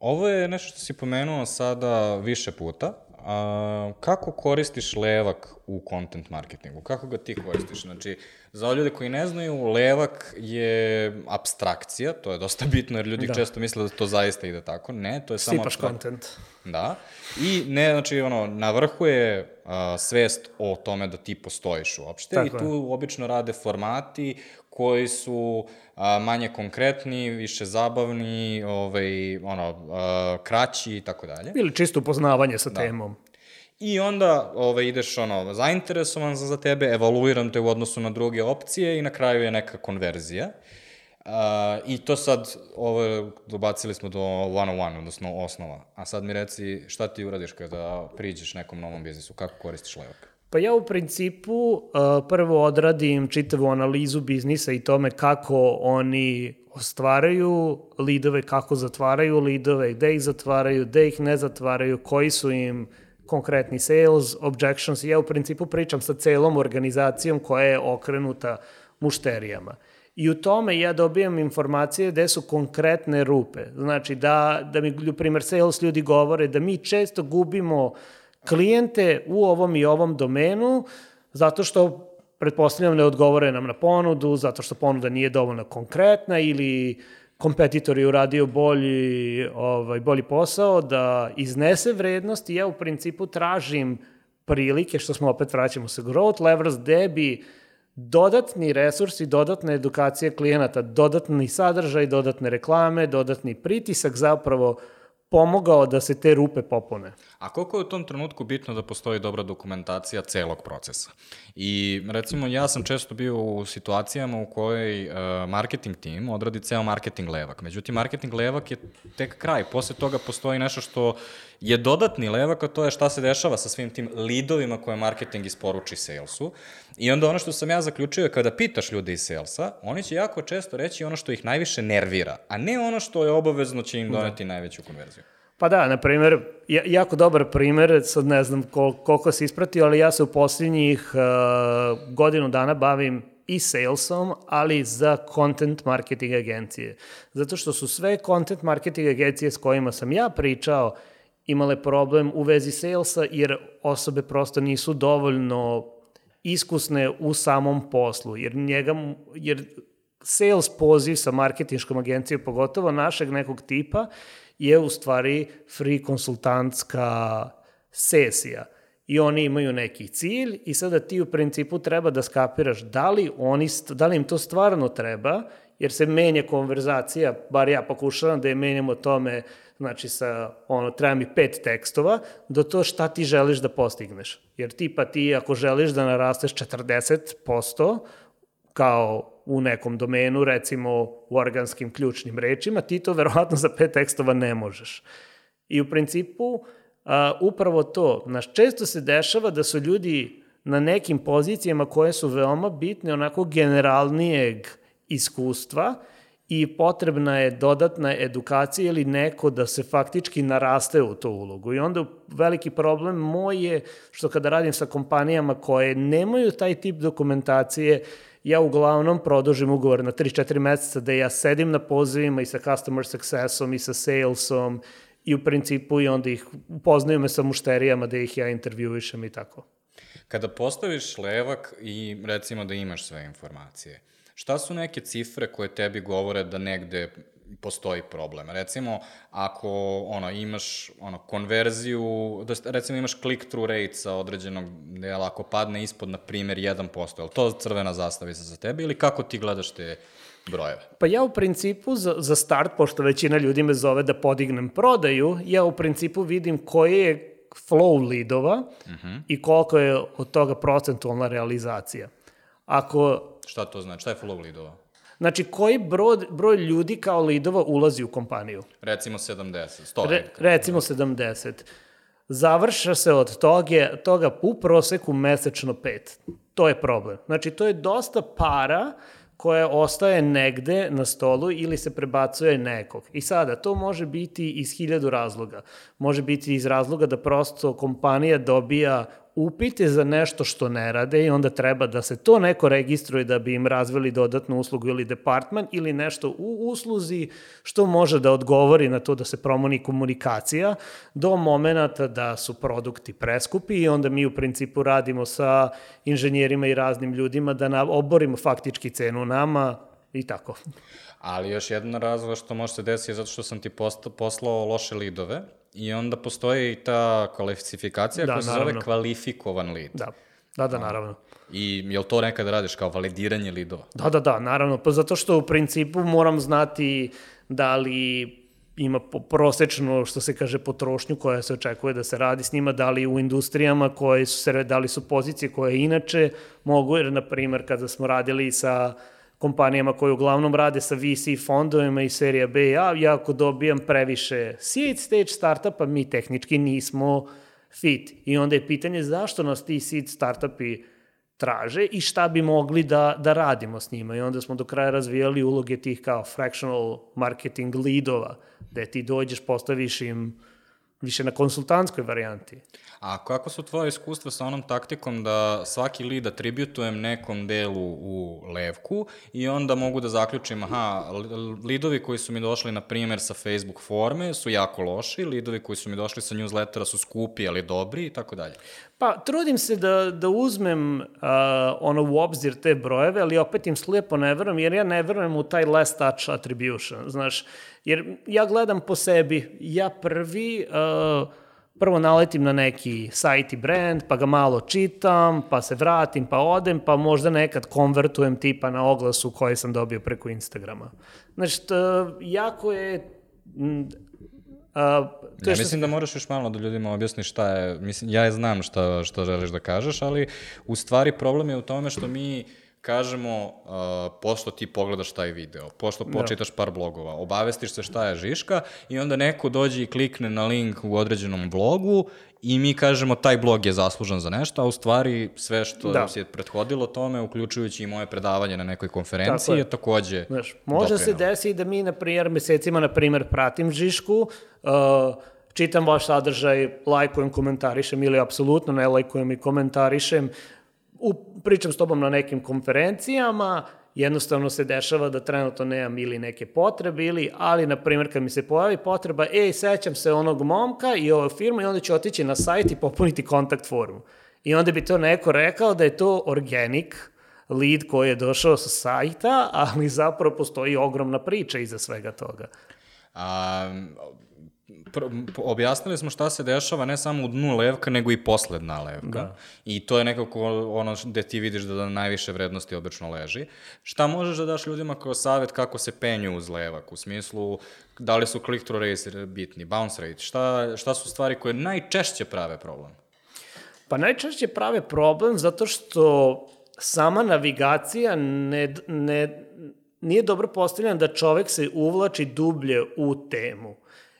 Ovo je nešto što si pomenuo sada više puta. A, kako koristiš levak u content marketingu? Kako ga ti koristiš? Znači, za ljude koji ne znaju, levak je abstrakcija, to je dosta bitno jer ljudi da. često misle da to zaista ide tako. Ne, to je samo Sipaš abstrak- content. Da. I ne, znači, ono, na vrhu je a, svest o tome da ti postojiš uopšte Tako i je. tu obično rade formati koji su a, manje konkretni, više zabavni, ovaj, ono, a, kraći i tako dalje. Ili čisto upoznavanje sa temom. I onda ovaj, ideš ono, zainteresovan za, tebe, evaluiram te u odnosu na druge opcije i na kraju je neka konverzija. Uh, I to sad, ovo, dobacili smo do one-on-one, odnosno osnova. A sad mi reci šta ti uradiš kada priđeš nekom novom biznisu, kako koristiš levak? Pa ja u principu uh, prvo odradim čitavu analizu biznisa i tome kako oni ostvaraju lidove, kako zatvaraju lidove, gde ih zatvaraju, gde ih ne zatvaraju, koji su im konkretni sales, objections. Ja u principu pričam sa celom organizacijom koja je okrenuta mušterijama. I u tome ja dobijam informacije gde su konkretne rupe. Znači da, da mi, na primer, sales ljudi govore da mi često gubimo klijente u ovom i ovom domenu zato što pretpostavljam ne odgovore nam na ponudu, zato što ponuda nije dovoljno konkretna ili kompetitor je uradio bolji, ovaj, bolji posao da iznese vrednost. I ja u principu tražim prilike, što smo opet vraćamo se growth levers, gde bi dodatni resursi, dodatna edukacija klijenata, dodatni sadržaj, dodatne reklame, dodatni pritisak zapravo pomogao da se te rupe popune. A koliko je u tom trenutku bitno da postoji dobra dokumentacija celog procesa? I recimo ja sam često bio u situacijama u kojoj uh, marketing tim odradi ceo marketing levak. Međutim, marketing levak je tek kraj. Posle toga postoji nešto što je dodatni levak, a to je šta se dešava sa svim tim lidovima koje marketing isporuči salesu. I onda ono što sam ja zaključio je kada pitaš ljude iz salesa, oni će jako često reći ono što ih najviše nervira, a ne ono što je obavezno će im doneti da. najveću konverziju. Pa da, na primjer, ja- jako dobar primer, sad ne znam kol, koliko se ispratio, ali ja se u posljednjih uh, godinu dana bavim i salesom, ali za content marketing agencije. Zato što su sve content marketing agencije s kojima sam ja pričao imale problem u vezi salesa, jer osobe prosto nisu dovoljno iskusne u samom poslu, jer njega, jer sales poziv sa marketinškom agencijom, pogotovo našeg nekog tipa, je u stvari free konsultantska sesija. I oni imaju neki cilj i sada ti u principu treba da skapiraš da li, oni, da li im to stvarno treba, jer se menja konverzacija, bar ja pokušavam da je menjam o tome, znači sa, ono, treba mi pet tekstova, do to šta ti želiš da postigneš. Jer tipa ti ako želiš da narasteš 40%, kao u nekom domenu, recimo u organskim ključnim rečima, ti to verovatno za pet tekstova ne možeš. I u principu, a, upravo to, znaš, često se dešava da su ljudi na nekim pozicijama koje su veoma bitne, onako generalnijeg iskustva i potrebna je dodatna edukacija ili neko da se faktički naraste u tu ulogu. I onda veliki problem moj je što kada radim sa kompanijama koje nemaju taj tip dokumentacije, ja uglavnom produžim ugovor na 3-4 meseca da ja sedim na pozivima i sa customer successom i sa salesom i u principu i onda ih upoznaju me sa mušterijama da ih ja intervjuišem i tako. Kada postaviš levak i recimo da imaš sve informacije, šta su neke cifre koje tebi govore da negde postoji problem? Recimo, ako ono, imaš ono, konverziju, da, recimo imaš click-through rate sa određenog dela, ako padne ispod, na primjer, 1%, je li to crvena zastavica za tebe ili kako ti gledaš te brojeve? Pa ja u principu za, za start, pošto većina ljudi me zove da podignem prodaju, ja u principu vidim koji je flow lidova uh -huh. i koliko je od toga procentualna realizacija. Ako, Šta to znači? Šta je flow leadova? znači, koji broj, broj ljudi kao lidova ulazi u kompaniju? Recimo 70, 100. Re, recimo 70. Završa se od toga, toga u proseku mesečno pet. To je problem. Znači, to je dosta para koja ostaje negde na stolu ili se prebacuje nekog. I sada, to može biti iz hiljadu razloga. Može biti iz razloga da prosto kompanija dobija upite za nešto što ne rade i onda treba da se to neko registruje da bi im razvili dodatnu uslugu ili departman ili nešto u usluzi što može da odgovori na to da se promoni komunikacija do momenta da su produkti preskupi i onda mi u principu radimo sa inženjerima i raznim ljudima da oborimo faktički cenu nama i tako. Ali još jedan razlog što može se desiti je zato što sam ti poslao loše lidove i onda postoji i ta kvalifikacija Da, koja se naravno. zove kvalifikovan lid. Da, da, da, naravno. I jel to nekada radiš kao validiranje lidova? Da, da, da, naravno, pa zato što u principu moram znati da li ima prosečno, što se kaže, potrošnju koja se očekuje da se radi s njima, da li u industrijama koje su se, da li su pozicije koje inače mogu, jer, na primer, kada smo radili sa kompanijama koje uglavnom rade sa VC fondovima i serija B ja ako dobijam previše seed stage startupa, mi tehnički nismo fit. I onda je pitanje zašto nas ti seed startupi traže i šta bi mogli da, da radimo s njima. I onda smo do kraja razvijali uloge tih kao fractional marketing leadova, gde ti dođeš, postaviš im više na konsultantskoj varijanti. A kako su tvoje iskustva sa onom taktikom da svaki lead atributujem nekom delu u levku i onda mogu da zaključim, aha, li- lidovi koji su mi došli, na primjer, sa Facebook forme su jako loši, lidovi koji su mi došli sa newslettera su skupi, ali dobri i tako dalje. Pa, trudim se da, da uzmem uh, ono u obzir te brojeve, ali opet im slijepo ne verujem, jer ja ne verujem u taj last touch attribution, znaš, jer ja gledam po sebi, ja prvi, uh, prvo naletim na neki sajt i brand, pa ga malo čitam, pa se vratim, pa odem, pa možda nekad konvertujem tipa na oglasu koji sam dobio preko Instagrama. Znači, jako je... A, to Ja je što mislim da moraš još malo da ljudima objasniš šta je, mislim, ja znam šta, šta želiš da kažeš, ali u stvari problem je u tome što mi kažemo, uh, pošto ti pogledaš taj video, pošto počitaš par blogova, obavestiš se šta je Žiška i onda neko dođe i klikne na link u određenom blogu i mi kažemo taj blog je zaslužan za nešto, a u stvari sve što Da. da. se je prethodilo tome, uključujući i moje predavanje na nekoj konferenciji, Tako je. je takođe Znaš, može se desiti da mi, na primjer, mesecima, na primjer, pratim Žišku, uh, čitam vaš sadržaj, lajkujem, komentarišem ili apsolutno ne lajkujem i komentarišem, u, pričam s tobom na nekim konferencijama, jednostavno se dešava da trenutno nemam ili neke potrebe ili, ali na primjer kad mi se pojavi potreba, ej, sećam se onog momka i ove firme i onda ću otići na sajt i popuniti kontakt formu. I onda bi to neko rekao da je to organic lead koji je došao sa sajta, ali zapravo postoji ogromna priča iza svega toga. Pr, objasnili smo šta se dešava ne samo u dnu levka, nego i posle dna levka. Da. I to je nekako ono gde ti vidiš da, da najviše vrednosti obično leži. Šta možeš da daš ljudima kao savet kako se penju uz levak? U smislu, da li su click-through rates bitni, bounce rate? Šta, šta su stvari koje najčešće prave problem? Pa najčešće prave problem zato što sama navigacija ne, ne, nije dobro postavljena da čovek se uvlači dublje u temu.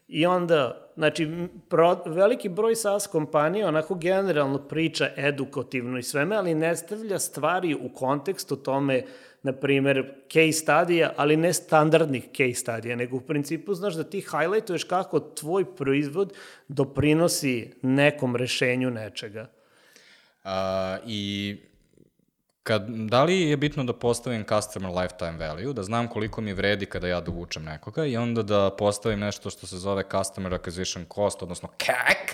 I onda, znači, pro, veliki broj SaaS kompanija onako generalno priča edukativno i sveme, ali ne stavlja stvari u kontekstu tome, na primer, case studija, ali ne standardnih case studija, nego u principu znaš da ti highlightuješ kako tvoj proizvod doprinosi nekom rešenju nečega. Uh, I kad, da li je bitno da postavim customer lifetime value, da znam koliko mi vredi kada ja dovučem nekoga i onda da postavim nešto što se zove customer acquisition cost, odnosno CAC,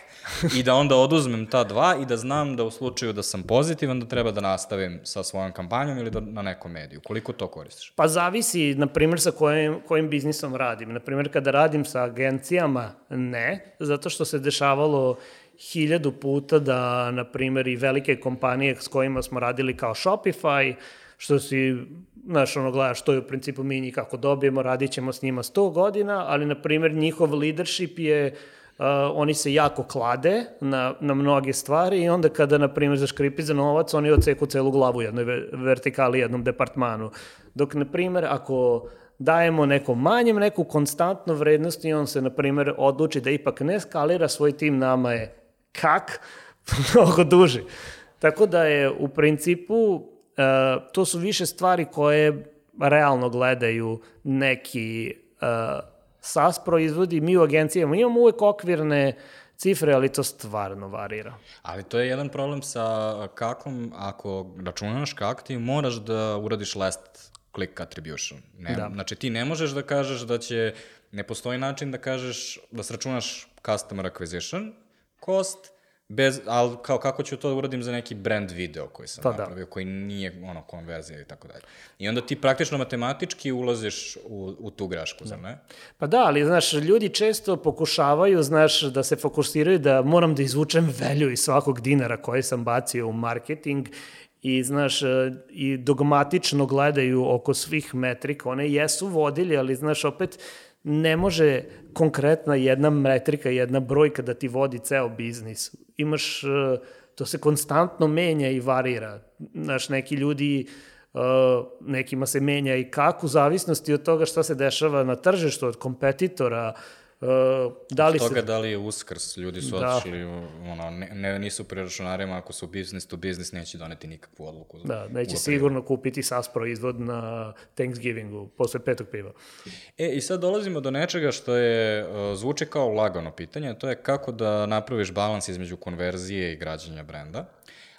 i da onda oduzmem ta dva i da znam da u slučaju da sam pozitivan da treba da nastavim sa svojom kampanjom ili da, na nekom mediju. Koliko to koristiš? Pa zavisi, na primjer, sa kojim, kojim biznisom radim. Na primjer, kada radim sa agencijama, ne, zato što se dešavalo hiljadu puta da, na primjer, i velike kompanije s kojima smo radili kao Shopify, što si, znaš, ono, gledaš, to je u principu mi njih kako dobijemo, radit ćemo s njima 100 godina, ali, na primjer, njihov leadership je Uh, oni se jako klade na, na mnoge stvari i onda kada, na primjer, zaškripi za novac, oni oceku celu glavu jednoj vertikali, jednom departmanu. Dok, na primjer, ako dajemo nekom manjem neku konstantnu vrednost i on se, na primjer, odluči da ipak ne skalira svoj tim, nama je kak, mnogo duži. Tako da je u principu, uh, to su više stvari koje realno gledaju neki uh, SaaS proizvodi. Mi u agencijama imamo uvek okvirne cifre, ali to stvarno varira. Ali to je jedan problem sa kakom, ako računaš kak, ti moraš da uradiš last click attribution. Ne, da. Znači ti ne možeš da kažeš da će, ne postoji način da kažeš, da sračunaš customer acquisition, cost, bez, ali kao kako ću to da uradim za neki brand video koji sam pa da. napravio, da. koji nije ono konverzija i tako dalje. I onda ti praktično matematički ulaziš u, u tu grešku, da. ne? Pa da, ali znaš, ljudi često pokušavaju, znaš, da se fokusiraju da moram da izvučem velju iz svakog dinara koje sam bacio u marketing i znaš, i dogmatično gledaju oko svih metrika, one jesu vodilje, ali znaš, opet ne može konkretna jedna metrika, jedna brojka da ti vodi ceo biznis. Imaš, e, to se konstantno menja i varira. Znaš, neki ljudi, e, nekima se menja i kako, u zavisnosti od toga šta se dešava na tržištu, od kompetitora, Uh, da li toga se... da li je uskrs, ljudi su da. otišli, ono, ne, ne, nisu pri računarima, ako su business to business, neće doneti nikakvu odluku. Da, neće sigurno kupiti SAS proizvod na Thanksgivingu, posle petog piva. E, i sad dolazimo do nečega što je, uh, zvuče kao lagano pitanje, to je kako da napraviš balans između konverzije i građanja brenda.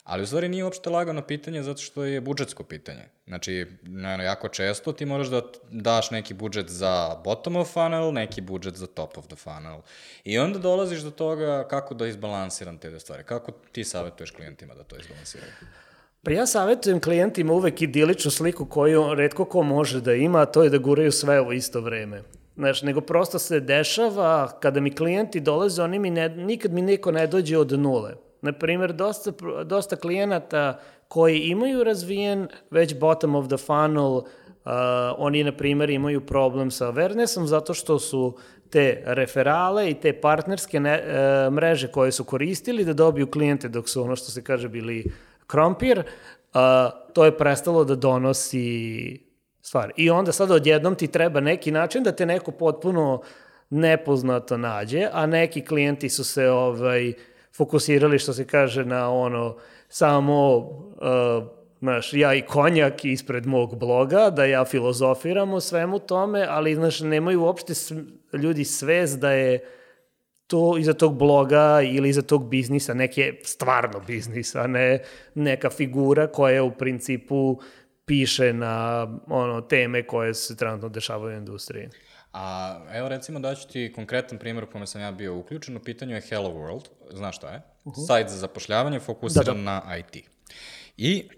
Ali u stvari nije uopšte lagano pitanje zato što je budžetsko pitanje. Znači, ne, jako često ti moraš da daš neki budžet za bottom of funnel, neki budžet za top of the funnel. I onda dolaziš do toga kako da izbalansiram te stvari. Kako ti savjetuješ klijentima da to izbalansiraju? Pa ja savjetujem klijentima uvek idiličnu sliku koju redko ko može da ima, a to je da guraju sve u isto vreme. Znaš, nego prosto se dešava, kada mi klijenti dolaze, oni mi ne, nikad mi neko ne dođe od nule. Na primjer, dosta, dosta klijenata koji imaju razvijen već bottom of the funnel, uh, oni, na primjer, imaju problem sa awarenessom zato što su te referale i te partnerske ne, uh, mreže koje su koristili da dobiju klijente dok su ono što se kaže bili krompir, uh, to je prestalo da donosi stvar. I onda sad odjednom ti treba neki način da te neko potpuno nepoznato nađe, a neki klijenti su se ovaj, uh, fokusirali, što se kaže, na ono, samo, uh, znaš, ja i konjak ispred mog bloga, da ja filozofiram o svemu tome, ali, znaš, nemaju uopšte ljudi svest da je to iza tog bloga ili iza tog biznisa, neke stvarno biznis, a ne neka figura koja u principu piše na ono teme koje se trenutno dešavaju u industriji. A evo recimo daću ti konkretan primjer u kome sam ja bio uključen. U pitanju je Hello World, znaš šta je? Uh -huh. Sajt za zapošljavanje fokusiran da, da. na IT. I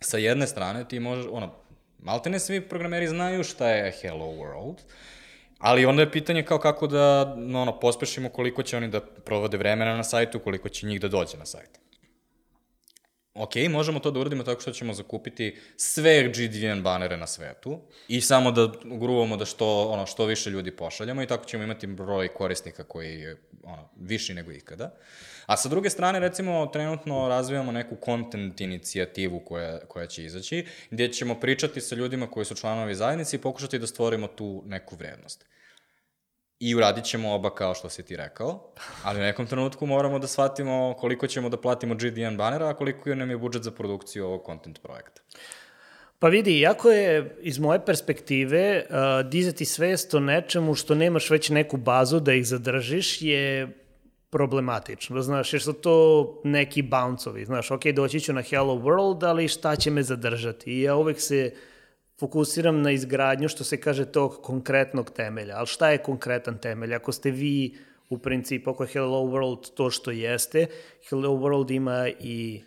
sa jedne strane ti možeš, ono, malte ne svi programeri znaju šta je Hello World, ali onda je pitanje kao kako da ono, pospešimo koliko će oni da provode vremena na sajtu, koliko će njih da dođe na sajt. Ok, možemo to da uradimo tako što ćemo zakupiti sve GDN banere na svetu i samo da gruvamo da što, ono, što više ljudi pošaljamo i tako ćemo imati broj korisnika koji je ono, viši nego ikada. A sa druge strane, recimo, trenutno razvijamo neku content inicijativu koja, koja će izaći, gdje ćemo pričati sa ljudima koji su članovi zajednice i pokušati da stvorimo tu neku vrednost. I uradit ćemo oba kao što si ti rekao, ali u nekom trenutku moramo da shvatimo koliko ćemo da platimo GDN banera, a koliko nam je budžet za produkciju ovog content projekta. Pa vidi, jako je iz moje perspektive uh, dizati svest o nečemu što nemaš već neku bazu da ih zadržiš je problematično, znaš, jer su to neki bounce-ovi, znaš, ok, doći ću na Hello World, ali šta će me zadržati? I ja uvek se fokusiram na izgradnju, što se kaže, tog konkretnog temelja. Ali šta je konkretan temelj? Ako ste vi u principu, ako je Hello World to što jeste, Hello World ima i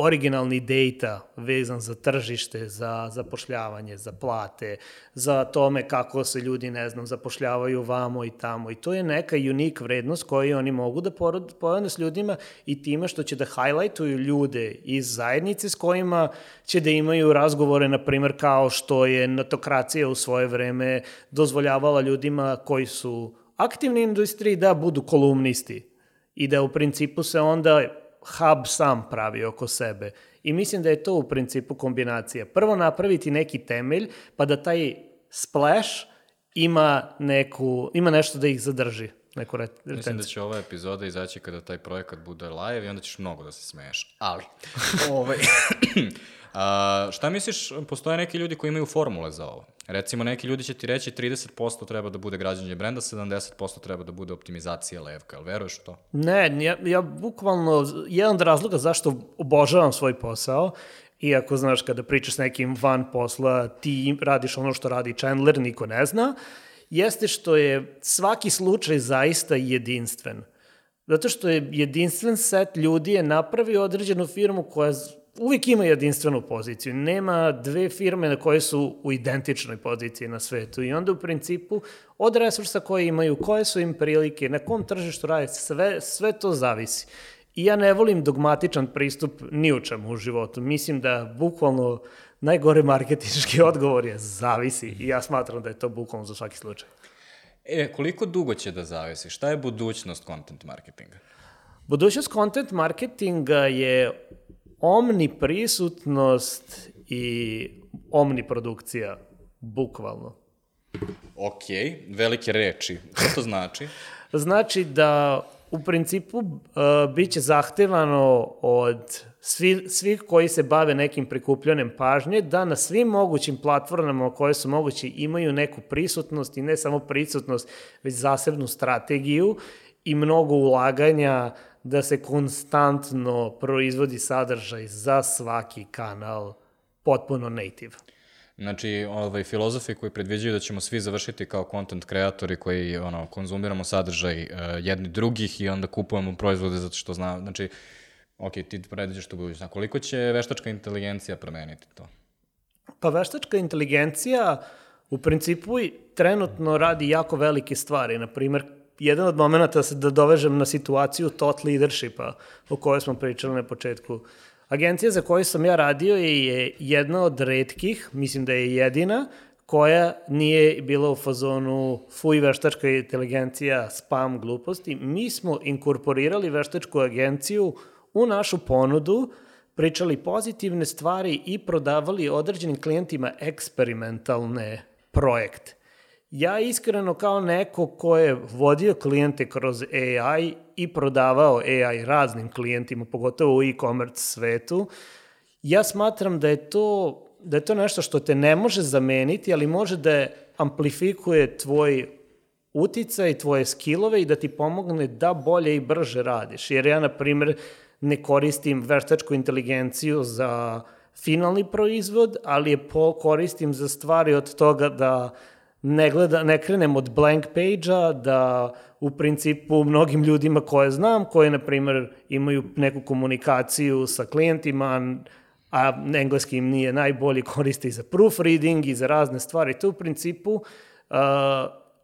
originalni data vezan za tržište, za zapošljavanje, za plate, za tome kako se ljudi, ne znam, zapošljavaju vamo i tamo. I to je neka unik vrednost koju oni mogu da porode s ljudima i time što će da highlightuju ljude iz zajednice s kojima će da imaju razgovore, na primer, kao što je natokracija u svoje vreme dozvoljavala ljudima koji su aktivni industriji da budu kolumnisti i da u principu se onda hub sam pravi oko sebe. I mislim da je to u principu kombinacija. Prvo napraviti neki temelj, pa da taj splash ima, neku, ima nešto da ih zadrži. Neku retenciju. Mislim da će ova epizoda izaći kada taj projekat bude live i onda ćeš mnogo da se smeješ. Ali, ovaj, A, šta misliš, postoje neki ljudi koji imaju formule za ovo? Recimo, neki ljudi će ti reći 30% treba da bude građanje brenda, 70% treba da bude optimizacija levka. Jel veruješ u to? Ne, ja, ja bukvalno, jedan od razloga zašto obožavam svoj posao, iako, znaš, kada pričaš s nekim van posla, ti radiš ono što radi Chandler, niko ne zna, jeste što je svaki slučaj zaista jedinstven. Zato što je jedinstven set ljudi je napravio određenu firmu koja uvijek ima jedinstvenu poziciju. Nema dve firme na koje su u identičnoj poziciji na svetu i onda u principu od resursa koje imaju, koje su im prilike, na kom tržištu rade, sve, sve to zavisi. I ja ne volim dogmatičan pristup ni u čemu u životu. Mislim da bukvalno najgore marketinški odgovor je zavisi i ja smatram da je to bukvalno za svaki slučaj. E, koliko dugo će da zavisi? Šta je budućnost content marketinga? Budućnost content marketinga je omniprisutnost i omniprodukcija, bukvalno. Ok, velike reči. Šta to znači? znači da u principu uh, bit će zahtevano od svi, svih koji se bave nekim prikupljanjem pažnje da na svim mogućim platformama koje su moguće imaju neku prisutnost i ne samo prisutnost, već zasebnu strategiju i mnogo ulaganja uh, da se konstantno proizvodi sadržaj za svaki kanal potpuno native. Znači, ovaj, filozofi koji predviđaju da ćemo svi završiti kao content kreatori koji ono, konzumiramo sadržaj uh, jedni drugih i onda kupujemo proizvode zato što zna, znači, ok, ti predviđaš to budućnost. Koliko će veštačka inteligencija promeniti to? Pa veštačka inteligencija u principu trenutno radi jako velike stvari. Naprimer, jedan od momenta da dovežem na situaciju tot leadershipa o kojoj smo pričali na početku. Agencija za koju sam ja radio je jedna od redkih, mislim da je jedina, koja nije bila u fazonu fuj veštačka inteligencija, spam, gluposti. Mi smo inkorporirali veštačku agenciju u našu ponudu, pričali pozitivne stvari i prodavali određenim klijentima eksperimentalne projekte. Ja iskreno kao neko ko je vodio klijente kroz AI i prodavao AI raznim klijentima, pogotovo u e-commerce svetu, ja smatram da je to da je to nešto što te ne može zameniti, ali može da amplifikuje tvoj uticaj, tvoje skillove i da ti pomogne da bolje i brže radiš. Jer ja, na primjer, ne koristim veštačku inteligenciju za finalni proizvod, ali je po, koristim za stvari od toga da ne, gleda, ne krenem od blank page-a, da u principu mnogim ljudima koje znam, koje, na primjer, imaju neku komunikaciju sa klijentima, a engleski im nije najbolji, koriste i za proofreading i za razne stvari. To u principu uh,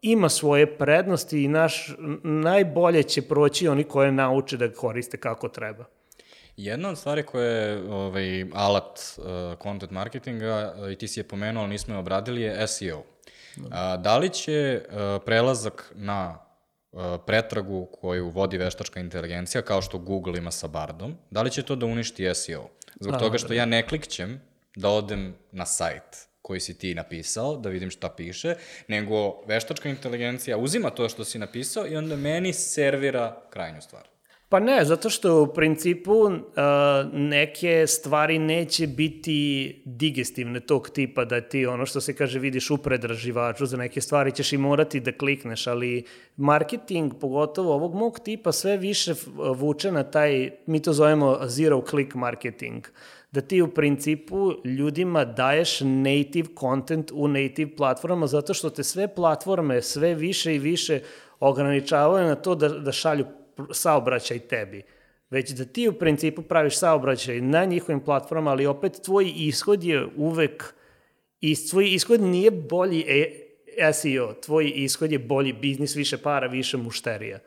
ima svoje prednosti i naš, najbolje će proći oni koje nauče da koriste kako treba. Jedna od stvari koje je ovaj, alat uh, content marketinga, uh, i ti si je pomenuo, ali nismo je obradili, je SEO. A, da li će uh, prelazak na uh, pretragu koju vodi veštačka inteligencija, kao što Google ima sa Bardom, da li će to da uništi SEO? Zbog A, toga što ja ne klikćem da odem na sajt koji si ti napisao, da vidim šta piše, nego veštačka inteligencija uzima to što si napisao i onda meni servira krajnju stvar. Pa ne, zato što u principu uh, neke stvari neće biti digestivne tog tipa da ti ono što se kaže vidiš u predraživaču, za neke stvari ćeš i morati da klikneš, ali marketing, pogotovo ovog mog tipa, sve više vuče na taj, mi to zovemo zero click marketing, da ti u principu ljudima daješ native content u native platformama zato što te sve platforme sve više i više ograničavaju na to da, da šalju saobraćaj tebi, već da ti u principu praviš saobraćaj na njihovim platformama, ali opet tvoj ishod je uvek, i tvoj ishod nije bolji e, SEO, tvoj ishod je bolji biznis, više para, više mušterija.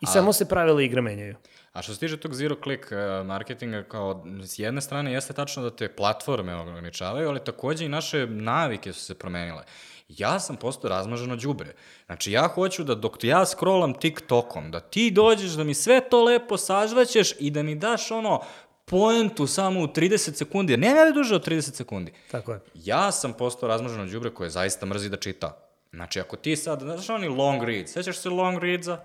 I A... samo se pravila igre menjaju. A što se tiče tog zero click e, marketinga, kao s jedne strane jeste tačno da te platforme ograničavaju, ali takođe i naše navike su se promenile ja sam postao razmaženo đubre. Znači, ja hoću da dok ja scrollam TikTokom, da ti dođeš da mi sve to lepo sažvaćeš i da mi daš ono poentu samo u 30 sekundi, jer nema duže od 30 sekundi. Tako je. Ja sam postao razmaženo đubre koje zaista mrzi da čita. Znači, ako ti sad, znaš oni long read, sećaš se long readsa?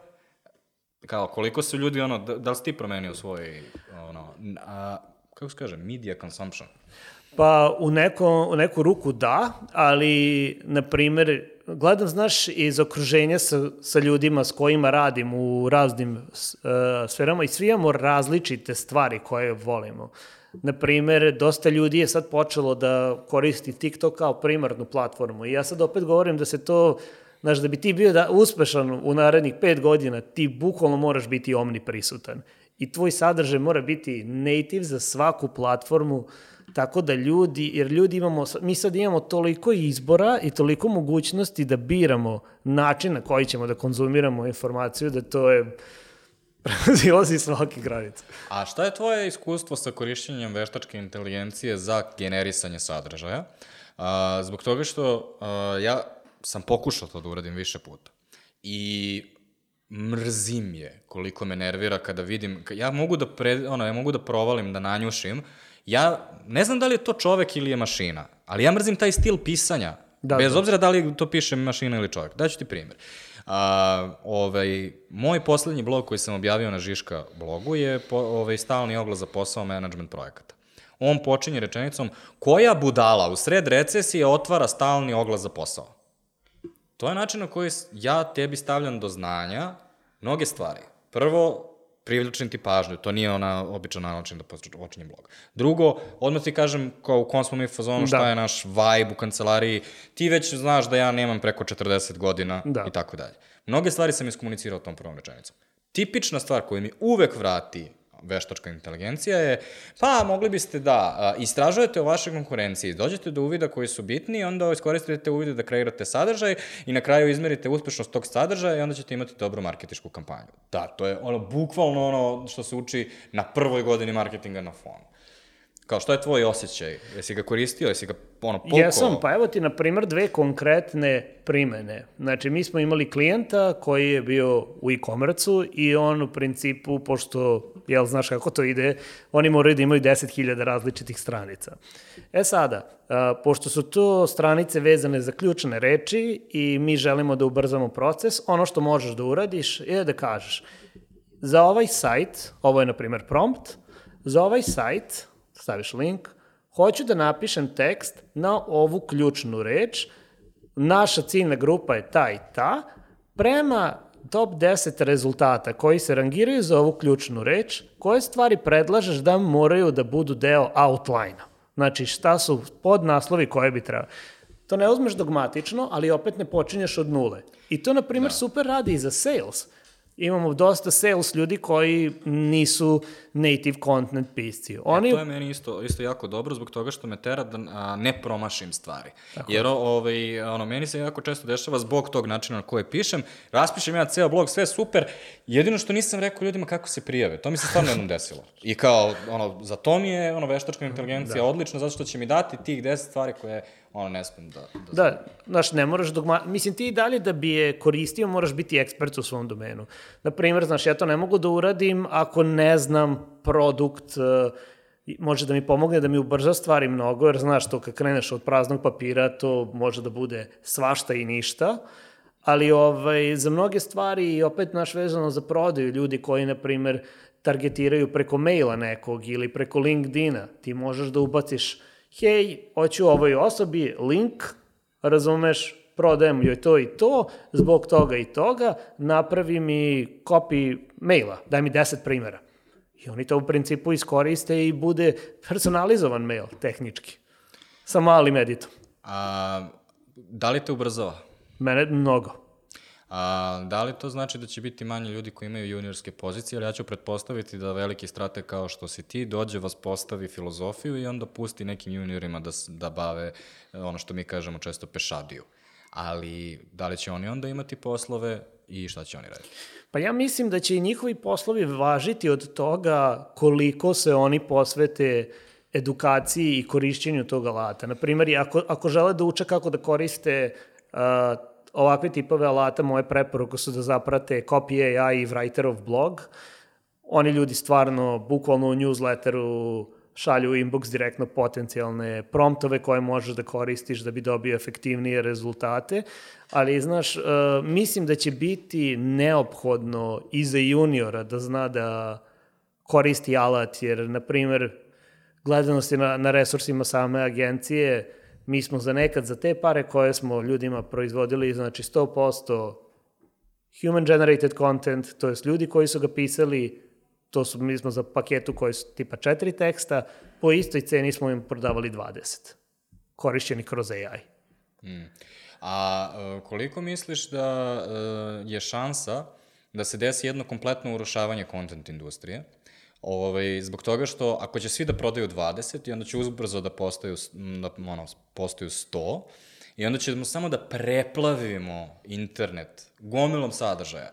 Kao, koliko su ljudi, ono, da, da li si ti promenio svoj, ono, a, kako se kaže, media consumption? Pa u, neko, u neku ruku da, ali, na primer, gledam, znaš, iz okruženja sa, sa ljudima s kojima radim u raznim uh, sferama i svi imamo različite stvari koje volimo. Na primer, dosta ljudi je sad počelo da koristi TikTok kao primarnu platformu i ja sad opet govorim da se to, znaš, da bi ti bio da, uspešan u narednih pet godina, ti bukvalno moraš biti omniprisutan. I tvoj sadržaj mora biti native za svaku platformu uh, Tako da ljudi, jer ljudi imamo, mi sad imamo toliko izbora i toliko mogućnosti da biramo način na koji ćemo da konzumiramo informaciju, da to je prezilazi svake granice. A šta je tvoje iskustvo sa korišćenjem veštačke inteligencije za generisanje sadržaja? A, zbog toga što ja sam pokušao to da uradim više puta. I mrzim je koliko me nervira kada vidim, ja mogu da, pre, ono, ja mogu da provalim, da nanjušim, ja ne znam da li je to čovek ili je mašina, ali ja mrzim taj stil pisanja. Da, bez da. obzira da li to piše mašina ili čovek. Daću ti primjer. A, ovaj, moj poslednji blog koji sam objavio na Žiška blogu je po, ovaj, stalni oglas za posao management projekata. On počinje rečenicom koja budala u sred recesije otvara stalni oglas za posao. To je način na koji ja tebi stavljam do znanja mnoge stvari. Prvo, privlačim ti pažnju, to nije ona običan način da počinje blog. Drugo, odmah ti kažem kao u kom smo mi fazonu, šta da. je naš vibe u kancelariji, ti već znaš da ja nemam preko 40 godina da. i tako dalje. Mnoge stvari sam iskomunicirao tom prvom rečenicom. Tipična stvar koja mi uvek vrati veštačka inteligencija je, pa mogli biste da istražujete o vašoj konkurenciji, dođete do uvida koji su bitni, onda iskoristite uvide da kreirate sadržaj i na kraju izmerite uspešnost tog sadržaja i onda ćete imati dobru marketičku kampanju. Da, to je ono, bukvalno ono što se uči na prvoj godini marketinga na fonu. Kao, što je tvoj osjećaj? Jesi ga koristio? Jesi ga ono, pukao? Jesam, pa evo ti, na primer, dve konkretne primene. Znači, mi smo imali klijenta koji je bio u e-commerce-u i on u principu, pošto, jel, znaš kako to ide, oni moraju da imaju 10.000 različitih stranica. E sada, pošto su to stranice vezane za ključne reči i mi želimo da ubrzamo proces, ono što možeš da uradiš je da kažeš za ovaj sajt, ovo je, na primer, prompt, za ovaj sajt staviš link, hoću da napišem tekst na ovu ključnu reč, naša ciljna grupa je ta i ta, prema top 10 rezultata koji se rangiraju za ovu ključnu reč, koje stvari predlažeš da moraju da budu deo outline-a? Znači, šta su podnaslovi koje bi trebali? To ne uzmeš dogmatično, ali opet ne počinješ od nule. I to, na primjer, da. super radi i za sales imamo dosta sales ljudi koji nisu native content pisci. Oni... E, to je meni isto, isto jako dobro zbog toga što me tera da a, ne promašim stvari. Tako. Jer ovaj, ono, meni se jako često dešava zbog tog načina na koje pišem, raspišem ja ceo blog, sve super, jedino što nisam rekao ljudima kako se prijave. To mi se stvarno jednom desilo. I kao, ono, za to mi je ono, veštačka inteligencija da. odlična, zato što će mi dati tih 10 stvari koje ono, ne smem da... Da, da znaš, ne moraš dogma... Mislim, ti i dalje da bi je koristio, moraš biti ekspert u svom domenu. Na primjer, znaš, ja to ne mogu da uradim ako ne znam produkt, uh, može da mi pomogne da mi ubrza stvari mnogo, jer znaš, to kad kreneš od praznog papira, to može da bude svašta i ništa, ali ovaj, za mnoge stvari i opet naš vezano za prodaju, ljudi koji, na primer, targetiraju preko maila nekog ili preko LinkedIna, ti možeš da ubaciš hej, hoću ovoj osobi link, razumeš, prodajem joj to i to, zbog toga i toga, napravi mi copy maila, daj mi 10 primjera. I oni to u principu iskoriste i bude personalizovan mail, tehnički. Sa malim editom. A, da li te ubrzava? Mene mnogo. A, da li to znači da će biti manje ljudi koji imaju juniorske pozicije, ali ja ću pretpostaviti da veliki strate kao što si ti dođe, vas postavi filozofiju i onda pusti nekim juniorima da, da bave ono što mi kažemo često pešadiju. Ali da li će oni onda imati poslove i šta će oni raditi? Pa ja mislim da će i njihovi poslovi važiti od toga koliko se oni posvete edukaciji i korišćenju tog alata. Naprimjer, ako, ako žele da uče kako da koriste uh, ovakve tipove alata, moje preporuke su da zaprate Copy AI i Writerov blog. Oni ljudi stvarno, bukvalno u newsletteru, šalju u inbox direktno potencijalne promptove koje možeš da koristiš da bi dobio efektivnije rezultate, ali znaš, uh, mislim da će biti neophodno i za juniora da zna da koristi alat, jer, na primer, gledanosti na, na resursima same agencije, mi smo za nekad, za te pare koje smo ljudima proizvodili, znači 100% human generated content, to jest ljudi koji su ga pisali, to su, mi smo za paketu koji su tipa četiri teksta, po istoj ceni smo im prodavali 20, korišćeni kroz AI. Mm. A e, koliko misliš da e, je šansa da se desi jedno kompletno urušavanje content industrije? Ovaj, zbog toga što ako će svi da prodaju 20 i onda će uzbrzo da postaju, da, ono, postaju 100 i onda ćemo samo da preplavimo internet gomilom sadržaja.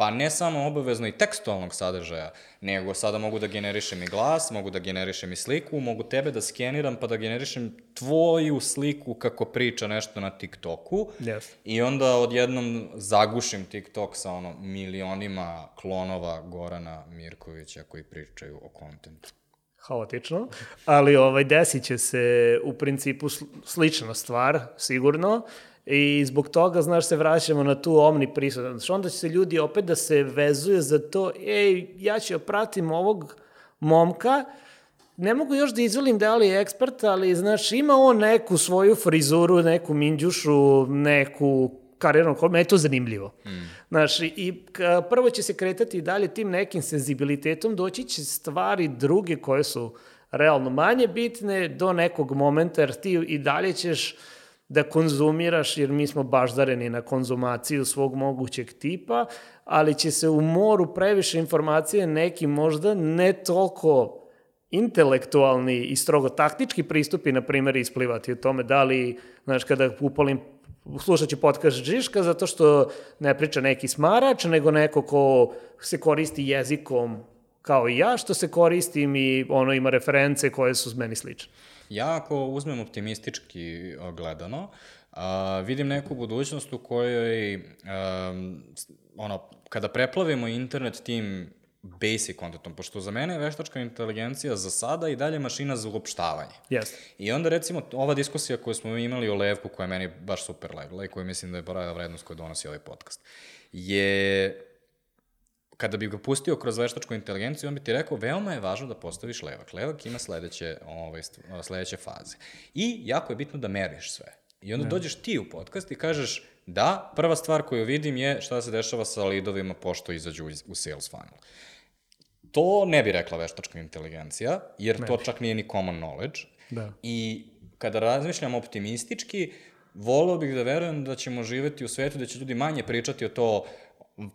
Pa ne samo obavezno i tekstualnog sadržaja, nego sada mogu da generišem i glas, mogu da generišem i sliku, mogu tebe da skeniram pa da generišem tvoju sliku kako priča nešto na TikToku. Yes. I onda odjednom zagušim TikTok sa ono milionima klonova Gorana Mirkovića koji pričaju o kontentu haotično, ali ovaj, desit će se u principu slična stvar, sigurno, I zbog toga, znaš, se vraćamo na tu omni prisutnost. Onda će se ljudi opet da se vezuje za to, ej, ja ću pratim ovog momka, ne mogu još da izvolim da li je ekspert, ali, znaš, ima on neku svoju frizuru, neku minđušu, neku karijernu kolonu, je to zanimljivo. Mm. Znaš, i ka, prvo će se kretati dalje tim nekim senzibilitetom, doći će stvari druge koje su realno manje bitne do nekog momenta, jer ti i dalje ćeš da konzumiraš, jer mi smo baždareni na konzumaciju svog mogućeg tipa, ali će se u moru previše informacije neki možda ne toliko intelektualni i strogo taktički pristupi, na primjer, isplivati o tome da li, znaš, kada upalim slušat ću podcast Žiška zato što ne priča neki smarač, nego neko ko se koristi jezikom kao i ja, što se koristim i ono ima reference koje su meni slične. Ja ako uzmem optimistički gledano, a, vidim neku budućnost u kojoj a, ono, kada preplavimo internet tim basic contentom, pošto za mene je veštačka inteligencija za sada i dalje mašina za uopštavanje. Yes. I onda recimo ova diskusija koju smo imali o Levku, koja je meni baš super legla i koju mislim da je prava vrednost koju donosi ovaj podcast, je kada bi ga pustio kroz veštačku inteligenciju, on bi ti rekao, veoma je važno da postaviš levak. Levak ima sledeće, ovaj, sledeće faze. I jako je bitno da meriš sve. I onda dođeš ti u podcast i kažeš, da, prva stvar koju vidim je šta se dešava sa lidovima pošto izađu iz- u sales funnel. To ne bi rekla veštačka inteligencija, jer to čak nije ni common knowledge. Da. I kada razmišljam optimistički, volao bih da verujem da ćemo živeti u svetu da će ljudi manje pričati o to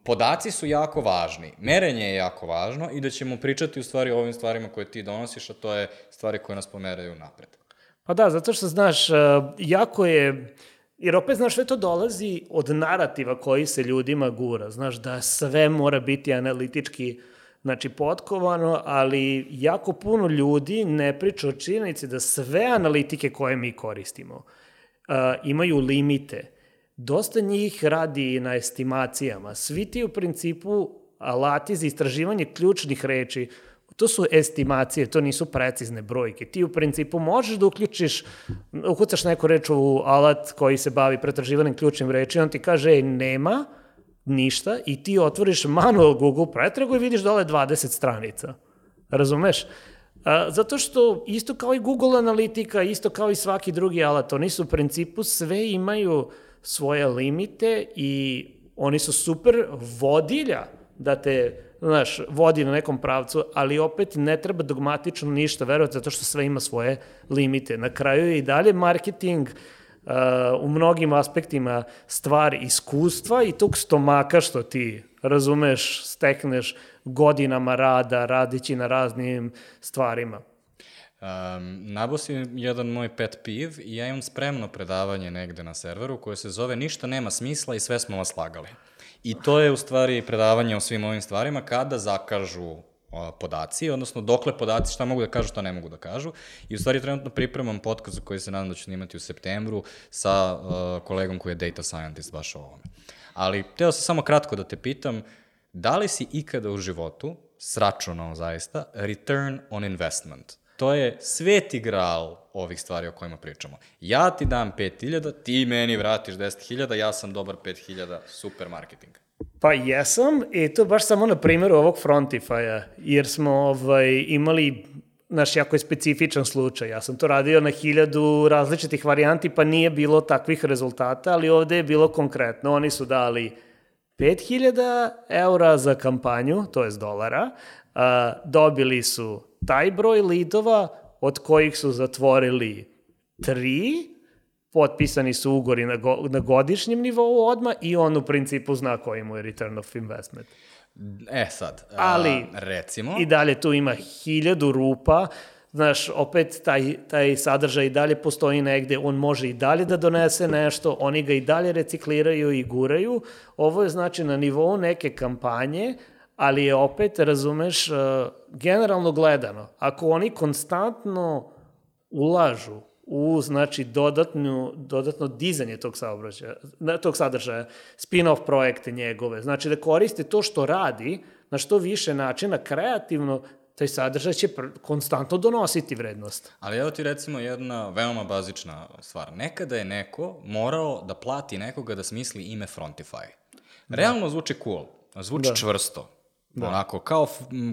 podaci su jako važni, merenje je jako važno i da ćemo pričati u stvari o ovim stvarima koje ti donosiš, a to je stvari koje nas pomeraju napred. Pa da, zato što znaš, uh, jako je, jer opet znaš, sve to dolazi od narativa koji se ljudima gura, znaš, da sve mora biti analitički znači potkovano, ali jako puno ljudi ne priča o činjenici da sve analitike koje mi koristimo uh, imaju limite. Dosta njih radi na estimacijama. Svi ti u principu alati za istraživanje ključnih reči To su estimacije, to nisu precizne brojke. Ti u principu možeš da uključiš, ukucaš neku reč u alat koji se bavi pretraživanjem ključnim reči, on ti kaže, ej, nema ništa i ti otvoriš manual Google pretragu i vidiš dole 20 stranica. Razumeš? Zato što isto kao i Google analitika, isto kao i svaki drugi alat, oni su u principu sve imaju svoje limite i oni su super vodilja da te znaš, vodi na nekom pravcu, ali opet ne treba dogmatično ništa verovati zato što sve ima svoje limite. Na kraju je i dalje marketing uh, u mnogim aspektima stvar iskustva i tog stomaka što ti razumeš, stekneš godinama rada, radići na raznim stvarima. Um, nabo si jedan moj pet piv i ja imam spremno predavanje negde na serveru koje se zove Ništa nema smisla i sve smo vas lagali. I to je u stvari predavanje o svim ovim stvarima kada zakažu podaci, odnosno dokle podaci, šta mogu da kažu, šta ne mogu da kažu. I u stvari trenutno pripremam podcast koji se nadam da ću snimati u septembru sa uh, kolegom koji je data scientist baš o ovome. Ali teo sam samo kratko da te pitam, da li si ikada u životu sračunao zaista return on investment? To je sveti gral ovih stvari o kojima pričamo. Ja ti dam 5000, ti meni vratiš 10.000, ja sam dobar 5000, super marketing. Pa jesam, i to baš samo na primjeru ovog Frontify-a, jer smo ovaj, imali naš jako je specifičan slučaj. Ja sam to radio na hiljadu različitih varijanti, pa nije bilo takvih rezultata, ali ovde je bilo konkretno. Oni su dali 5000 eura za kampanju, to je dolara, a, dobili su taj broj lidova, od kojih su zatvorili tri, potpisani su ugori na, go, na godišnjem nivou odma i on u principu zna koji mu je return of investment. E sad, Ali, a, recimo, I dalje tu ima hiljadu rupa, znaš, opet taj, taj sadržaj i dalje postoji negde, on može i dalje da donese nešto, oni ga i dalje recikliraju i guraju. Ovo je znači na nivou neke kampanje, ali je opet, razumeš, uh, generalno gledano, ako oni konstantno ulažu u znači dodatnu, dodatno dizanje tog saobraćaja, tog sadržaja, spin-off projekte njegove, znači da koriste to što radi na što više načina kreativno, taj sadržaj će konstantno donositi vrednost. ali evo ti recimo jedna veoma bazična stvar. Nekada je neko morao da plati nekoga da smisli ime Frontify. Realno zvuči cool, zvuči Da. čvrsto. Onako, kao,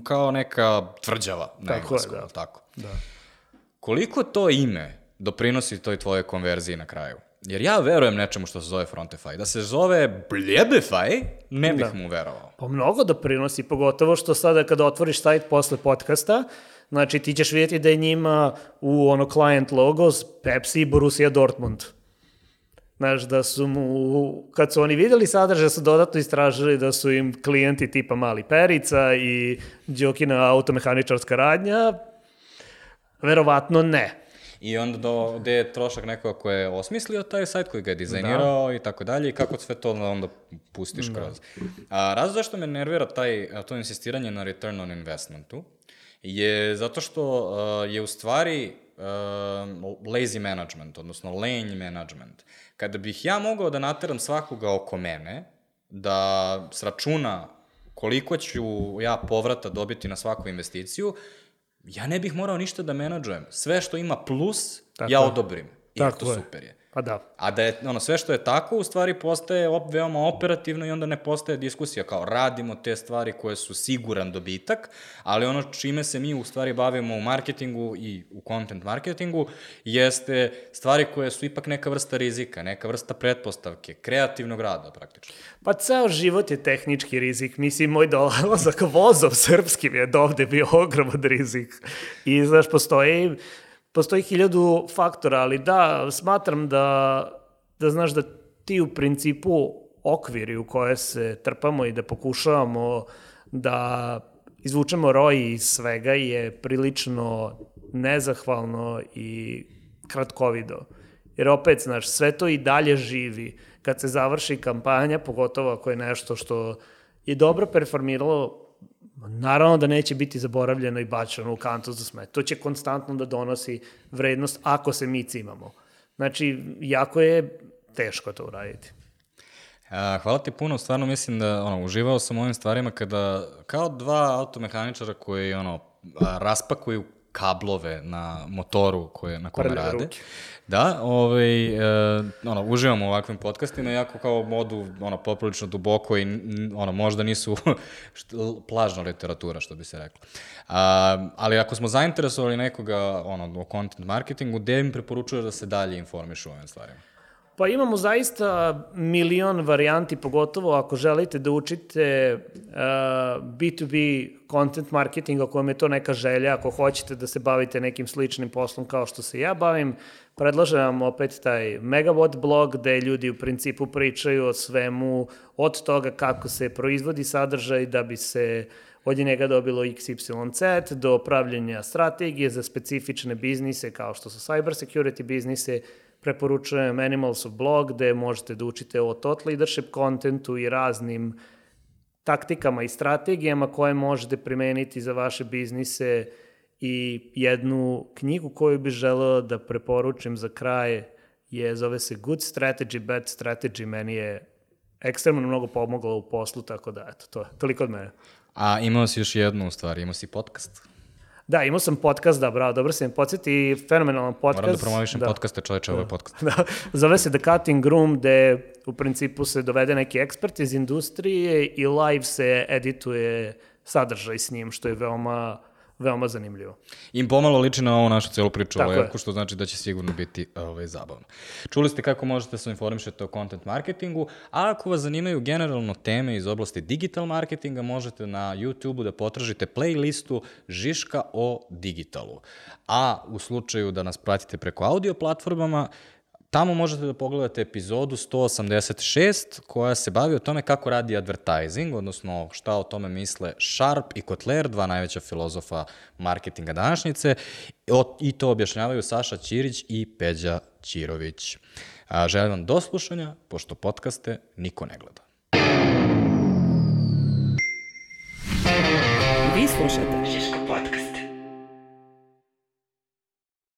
kao neka tvrđava na Tako je, da. tako? Da. Koliko to ime doprinosi toj tvojoj konverziji na kraju? Jer ja verujem nečemu što se zove Frontify. Da se zove Bljebify, ne bih Da. mu verovao. Pa mnogo doprinosi, pogotovo što sada kada otvoriš sajt posle podcasta, znači ti ćeš vidjeti da je njima u ono client logos Pepsi i Borussia Dortmund. Znaš, da su mu, kad su oni videli sadržaj, su dodatno istražili da su im klijenti tipa Mali Perica i Đokina automehaničarska radnja, verovatno ne. I onda do, gde je trošak nekoga ko je osmislio taj sajt, koji ga je dizajnirao i tako dalje i kako sve to onda pustiš kroz. A, razlog zašto me nervira taj, to insistiranje na return on investmentu je zato što a, je u stvari a, lazy management, odnosno lenj management. Kada bih ja mogao da nateram svakoga oko mene, da sračuna koliko ću ja povrata dobiti na svaku investiciju, ja ne bih morao ništa da menadžujem. Sve što ima plus, Tako ja odobrim. I Tako to je. super je. Pa da. A da je, ono, sve što je tako, u stvari postaje op, veoma operativno i onda ne postaje diskusija kao radimo te stvari koje su siguran dobitak, ali ono čime se mi u stvari bavimo u marketingu i u content marketingu jeste stvari koje su ipak neka vrsta rizika, neka vrsta pretpostavke, kreativnog rada praktično. Pa ceo život je tehnički rizik. Mislim, moj dolazak vozom srpskim je dovde bio ogroman rizik. I, znaš, postoji postoji hiljadu faktora, ali da, smatram da, da znaš da ti u principu okviri u koje se trpamo i da pokušavamo da izvučemo roj iz svega je prilično nezahvalno i kratkovido. Jer opet, znaš, sve to i dalje živi. Kad se završi kampanja, pogotovo ako je nešto što je dobro performiralo Naravno da neće biti zaboravljeno i bačeno u kantu za smet. To će konstantno da donosi vrednost ako se mi cimamo. Znači, jako je teško to uraditi. A, hvala ti puno, stvarno mislim da ono, uživao sam u ovim stvarima kada, kao dva automehaničara koji ono, raspakuju kablove na motoru koje, na kome Prljave rade. ruke. Da, ovaj, e, ono, uživamo u ovakvim podcastima, jako kao modu ono, poprilično duboko i ono, možda nisu što, plažna literatura, što bi se reklo. A, ali ako smo zainteresovali nekoga ono, o content marketingu, gde im preporučuje da se dalje informišu o ovim stvarima? Pa imamo zaista milion varijanti, pogotovo ako želite da učite uh, B2B content marketing, ako vam je to neka želja, ako hoćete da se bavite nekim sličnim poslom kao što se ja bavim, predlažem vam opet taj Megabot blog gde ljudi u principu pričaju o svemu, od toga kako se proizvodi sadržaj da bi se od njega dobilo XYZ do pravljenja strategije za specifične biznise kao što su cyber security biznise, preporučujem Animalsov blog gde možete da učite o thought leadership kontentu i raznim taktikama i strategijama koje možete primeniti za vaše biznise i jednu knjigu koju bih želeo da preporučim za kraj je, zove se Good Strategy, Bad Strategy, meni je ekstremno mnogo pomoglo u poslu, tako da, eto, to je toliko od mene. A imao si još jednu u stvari, imao si podcast. Da, imao sam podcast, da, bravo, dobro se mi podsjeti, fenomenalan podcast. Moram da promovišem da. podcaste, čoveče, ovo je podcast. Da, zove se The Cutting Room, gde u principu se dovede neki ekspert iz industrije i live se edituje sadržaj s njim, što je veoma, veoma zanimljivo. I pomalo liči na ovu našu celu priču o Tako je. Levku, što znači da će sigurno biti ovaj, zabavno. Čuli ste kako možete se informišete o content marketingu, a ako vas zanimaju generalno teme iz oblasti digital marketinga, možete na YouTube-u da potražite playlistu Žiška o digitalu. A u slučaju da nas pratite preko audio platformama, Tamo možete da pogledate epizodu 186 koja se bavi o tome kako radi advertising, odnosno šta o tome misle Sharp i Kotler, dva najveća filozofa marketinga današnjice, i to objašnjavaju Saša Ćirić i Peđa Ćirović. A, želim vam do slušanja, pošto podcaste niko ne gleda. Vi slušate Žiško.